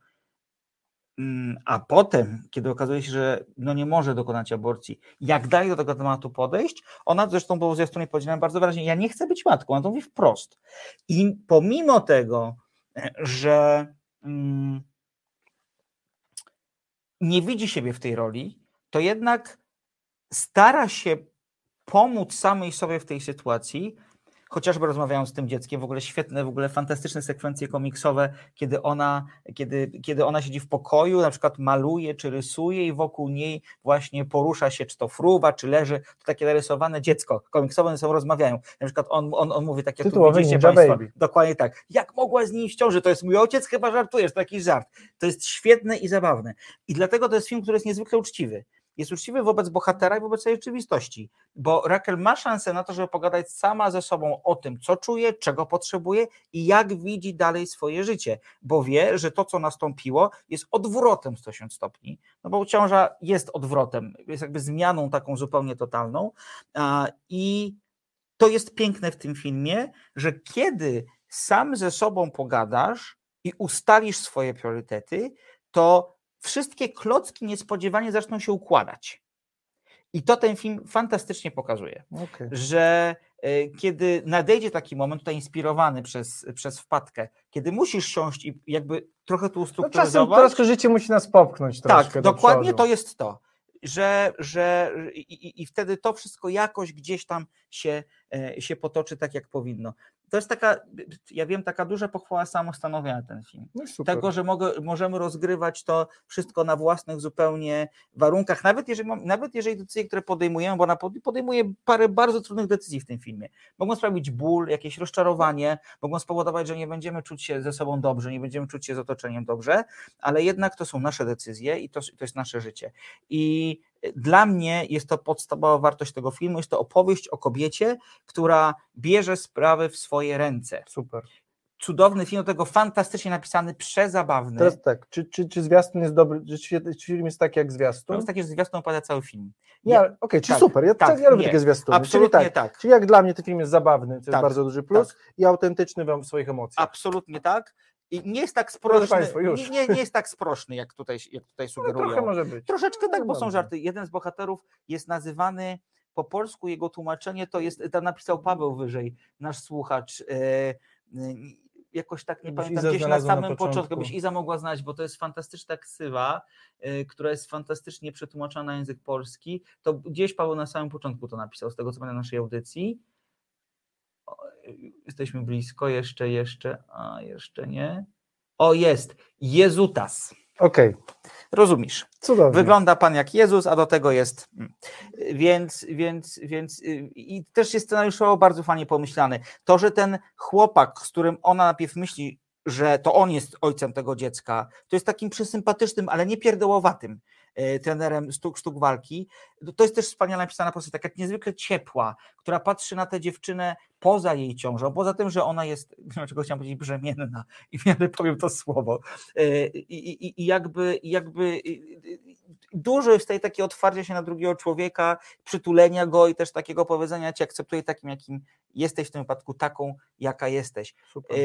Mm, a potem, kiedy okazuje się, że no nie może dokonać aborcji, jak daje do tego tematu podejść, ona zresztą było zwiastunie powiedziała bardzo wyraźnie, ja nie chcę być matką, ona to mówi wprost. I pomimo tego, że mm, nie widzi siebie w tej roli, to jednak stara się pomóc samej sobie w tej sytuacji, chociażby rozmawiając z tym dzieckiem, w ogóle świetne, w ogóle fantastyczne sekwencje komiksowe, kiedy ona, kiedy, kiedy ona siedzi w pokoju, na przykład maluje czy rysuje i wokół niej właśnie porusza się, czy to fruwa, czy leży, to takie narysowane dziecko, komiksowe ze sobą rozmawiają. Na przykład on, on, on mówi tak, jak Tytułowy tu widzicie Państwo, baby. dokładnie tak, jak mogła z niej w ciąży, to jest mój ojciec, chyba żartujesz, to jakiś żart. To jest świetne i zabawne. I dlatego to jest film, który jest niezwykle uczciwy jest uczciwy wobec bohatera i wobec tej rzeczywistości, bo Raquel ma szansę na to, żeby pogadać sama ze sobą o tym, co czuje, czego potrzebuje i jak widzi dalej swoje życie, bo wie, że to, co nastąpiło, jest odwrotem 180 stopni, no bo ciąża jest odwrotem, jest jakby zmianą taką zupełnie totalną i to jest piękne w tym filmie, że kiedy sam ze sobą pogadasz i ustalisz swoje priorytety, to wszystkie klocki niespodziewanie zaczną się układać. I to ten film fantastycznie pokazuje, okay. że e, kiedy nadejdzie taki moment, tutaj inspirowany przez, przez wpadkę, kiedy musisz siąść i jakby trochę tu ustrukturyzować. No czasem troszkę życie musi nas popchnąć Tak, dokładnie przodu. to jest to. Że, że i, i, wtedy to wszystko jakoś gdzieś tam się, e, się potoczy tak, jak powinno. To jest taka, ja wiem, taka duża pochwała samostanowienia ten film. No. Tego, że mogę, możemy rozgrywać to wszystko na własnych zupełnie warunkach, nawet jeżeli, nawet jeżeli decyzje, które podejmujemy, bo ona pod- podejmuje parę bardzo trudnych decyzji w tym filmie, mogą sprawić ból, jakieś rozczarowanie, mogą spowodować, że nie będziemy czuć się ze sobą dobrze, nie będziemy czuć się z otoczeniem dobrze, ale jednak to są nasze decyzje i to, to jest nasze życie. I dla mnie jest to podstawowa wartość tego filmu, jest to opowieść o kobiecie, która bierze sprawy w swoje ręce. Super. Cudowny film, do tego fantastycznie napisany, przezabawny. Teraz tak, czy, czy, czy zwiastun jest dobry, czy, czy film jest taki jak To zwiastun? jest takie, że zwiastun opada cały film. Nie, ale- okej, czyli tak, super, ja, tak, ja lubię nie, takie zwiastuny. absolutnie czyli tak, tak. Czyli jak dla mnie ten film jest zabawny, to jest Tak, bardzo duży plus i autentyczny wam w swoich emocjach. Absolutnie tak. I nie jest tak sproszny, państwa, już. Nie, nie jest tak sproszny, jak tutaj, jak tutaj sugerują. trochę może być. Troszeczkę tak, bo są żarty. Jeden z bohaterów jest nazywany po polsku, jego tłumaczenie to jest, tam napisał Paweł wyżej, nasz słuchacz, e, jakoś tak nie Byś pamiętam, gdzieś na na samym początku, początku. byś Iza mogła znać, bo to jest fantastyczna ksywa, e, która jest fantastycznie przetłumaczona na język polski, to gdzieś Paweł na samym początku to napisał, z tego co pamiętam naszej audycji. Jesteśmy blisko, jeszcze, jeszcze, a jeszcze nie. O, jest, Jezutas. Okej, Rozumiesz. cudownie. Wygląda pan jak Jezus, a do tego jest. mm. Więc, więc, więc y, i też jest scenariuszowo bardzo fajnie pomyślany. To, że ten chłopak, z którym ona najpierw myśli, że to on jest ojcem tego dziecka, to jest takim przysympatycznym, ale nie pierdołowatym e, trenerem sztuk, sztuk walki. To- jest też wspaniale napisana postać, taka niezwykle ciepła, która patrzy na tę dziewczynę poza jej ciążą, poza tym, że ona jest, dlaczego chciałam powiedzieć, brzemienna i w miarę powiem to słowo. E, I, i, i jakby, jakby dużo jest tutaj takie otwarcia się na drugiego człowieka, przytulenia go i też takiego powiedzenia, cię akceptuję takim, jakim jesteś w tym wypadku, taką, jaka jesteś. Super. E,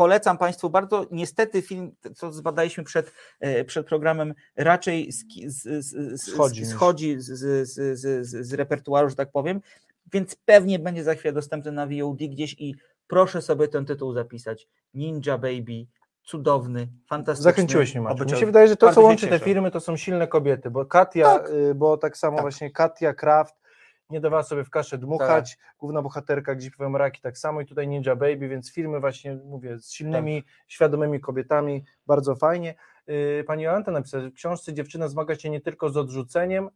Polecam Państwu bardzo. Niestety film, co zbadaliśmy przed, e, przed programem, raczej z, z, z, Schodzi schodzi z, z, z, z, repertuaru, że tak powiem, więc pewnie będzie za chwilę dostępny na VOD gdzieś i proszę sobie ten tytuł zapisać. Ninja Baby, cudowny, fantastyczny. Zakręciłeś mnie, Maciu. Mi się wydaje, że to, co łączy te firmy, to są silne kobiety, bo Katia, y, bo tak samo Tak. właśnie Katia Kraft nie dawała sobie w kaszę dmuchać, główna bohaterka gdzieś powiem Raki tak samo i tutaj Ninja Baby, więc firmy właśnie, mówię, z silnymi, Tak. świadomymi kobietami, bardzo fajnie. Y, Pani Jolanta napisała, że w książce dziewczyna zmaga się nie tylko z odrzuceniem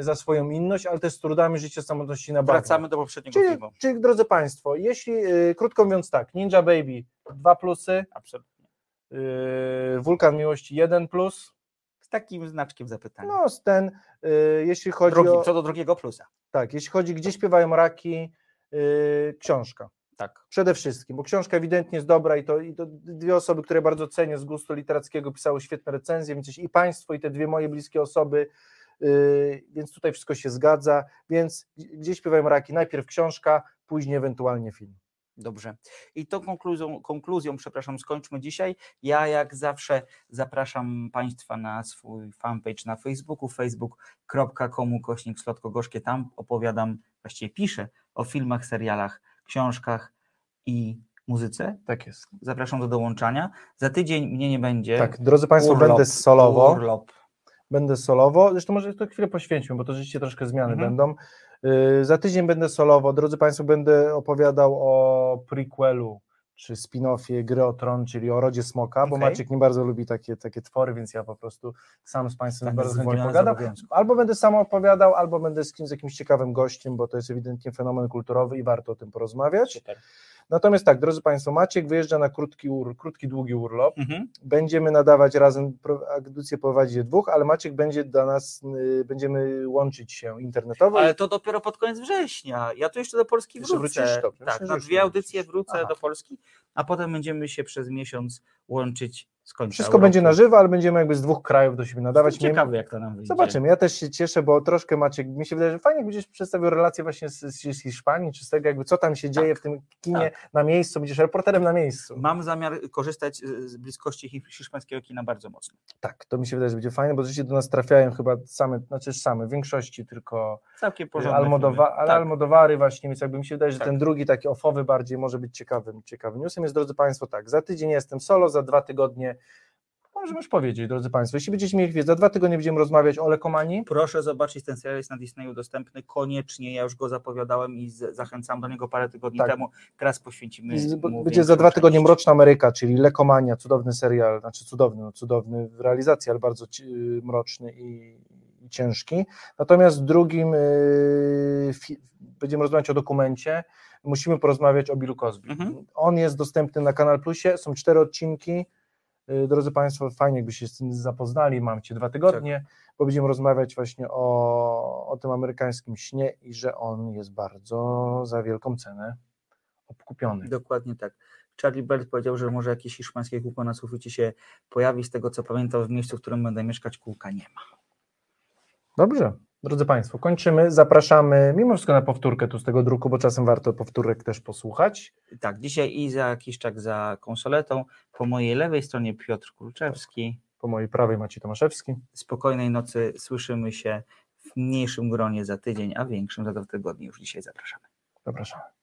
za swoją inność, ale też z trudami życia samotności na bagnie. Wracamy do poprzedniego Czyli, filmu. czyli drodzy Państwo, jeśli, y, krótko mówiąc tak, Ninja Baby dwa plusy, Absolutnie. Yy, Wulkan Miłości 1 plus. Z takim znaczkiem zapytania. No, z ten, jeśli chodzi Drugi, o. co do drugiego plusa. Tak, jeśli chodzi, gdzie śpiewają raki, książka. Tak. Przede wszystkim, bo książka ewidentnie jest dobra i to, i to dwie osoby, które bardzo cenię z gustu literackiego, pisały świetne recenzje, więc i Państwo, i te dwie moje bliskie osoby, więc tutaj wszystko się zgadza. Więc gdzie śpiewają raki? Najpierw książka, później ewentualnie film. Dobrze. I tą konkluzją, konkluzją, przepraszam, skończmy dzisiaj. Ja jak zawsze zapraszam Państwa na swój fanpage na Facebooku, facebook.com kośnik slotko gorzkie. Tam opowiadam, właściwie piszę o filmach, serialach, książkach i muzyce. Tak jest. Zapraszam do dołączania. Za tydzień mnie nie będzie. Tak, drodzy Państwo, Urlop, będę solowo. Urlop. Będę solowo, zresztą może to chwilę poświęćmy, bo to rzeczywiście troszkę zmiany Mhm. będą. Yy, za tydzień będę solowo. Drodzy Państwo, będę opowiadał o prequelu czy spin-offie Gry o Tron, czyli o Rodzie Smoka, bo Okej. Maciek nie bardzo lubi takie, takie twory, więc ja po prostu sam z Państwem Tak, bardzo chętnie pogadam. Albo będę sam opowiadał, albo będę z kimś, z jakimś ciekawym gościem, bo to jest ewidentnie fenomen kulturowy i warto o tym porozmawiać. Super. Natomiast tak, drodzy Państwo, Maciek wyjeżdża na krótki, ur, krótki długi urlop. Mhm. Będziemy nadawać razem, audycję prowadzić dwóch, ale Maciek będzie do nas, y, będziemy łączyć się internetowo. Ale to dopiero pod koniec września. Ja tu jeszcze do Polski Jeszcze wrócę. wrócisz? Dobrze, tak, na dwie audycje wrócę Aha. do Polski, a potem będziemy się przez miesiąc łączyć z końca Wszystko Europy. będzie na żywo, ale będziemy jakby z dwóch krajów do siebie nadawać. Jestem ciekawy, jak to nam wyjdzie. Zobaczymy. Ja też się cieszę, bo troszkę Maciek, mi się wydaje, że fajnie będziesz przedstawił relacje właśnie z, z, Hiszpanii, czy z tego jakby co tam się dzieje w tym kinie na miejscu, będziesz reporterem na miejscu. Mam zamiar korzystać z bliskości hi- hiszpańskiego kina bardzo mocno. Tak, to mi się wydaje, że będzie fajne, bo rzeczywiście do nas trafiają chyba same, znaczy same, w większości tylko Całkiem porządne Almodowa, ale Tak. Almodowary właśnie, więc jakby mi się wydaje, że Tak. ten drugi taki ofowy bardziej może być ciekawym, ciekawym newsem. Jest, drodzy Państwo, tak, za tydzień jestem solo, za dwa tygodnie możemy już powiedzieć, drodzy Państwo. Jeśli będziecie mieli chwilę, za dwa tygodnie będziemy rozmawiać o lekomanii. Proszę zobaczyć, ten serial jest na Disneyu dostępny koniecznie. Ja już go zapowiadałem i z, zachęcam do niego parę tygodni Tak. temu. Teraz poświęcimy. Z- Będzie za dwa tygodnie. Mroczna Ameryka, czyli Lekomania, cudowny serial, znaczy cudowny, no cudowny w realizacji, ale bardzo ci- mroczny i, i ciężki. Natomiast w drugim fi- będziemy rozmawiać o dokumencie, musimy porozmawiać o Billu Cosby. Mhm. On jest dostępny na Kanal Plusie, są cztery odcinki. Yy, Drodzy Państwo, fajnie jakby się z tym zapoznali, mam Cię dwa tygodnie, bo będziemy rozmawiać właśnie o, o tym amerykańskim śnie i że on jest bardzo za wielką cenę obkupiony. Dokładnie tak. Charlie Belt powiedział, że może jakieś hiszpańskie kółko na suficie się pojawi. Z tego co pamiętam, w miejscu, w którym będę mieszkać, kółka nie ma. Dobrze, drodzy Państwo, kończymy. Zapraszamy mimo wszystko na powtórkę tu z tego druku, bo czasem warto powtórek też posłuchać. Tak, dzisiaj Iza Kiszczak za konsoletą. Po mojej lewej stronie Piotr Kulczewski. Po mojej prawej Maciej Tomaszewski. Spokojnej nocy. Słyszymy się w mniejszym gronie za tydzień, a większym za dwa tygodnie. Już dzisiaj zapraszamy. Zapraszamy.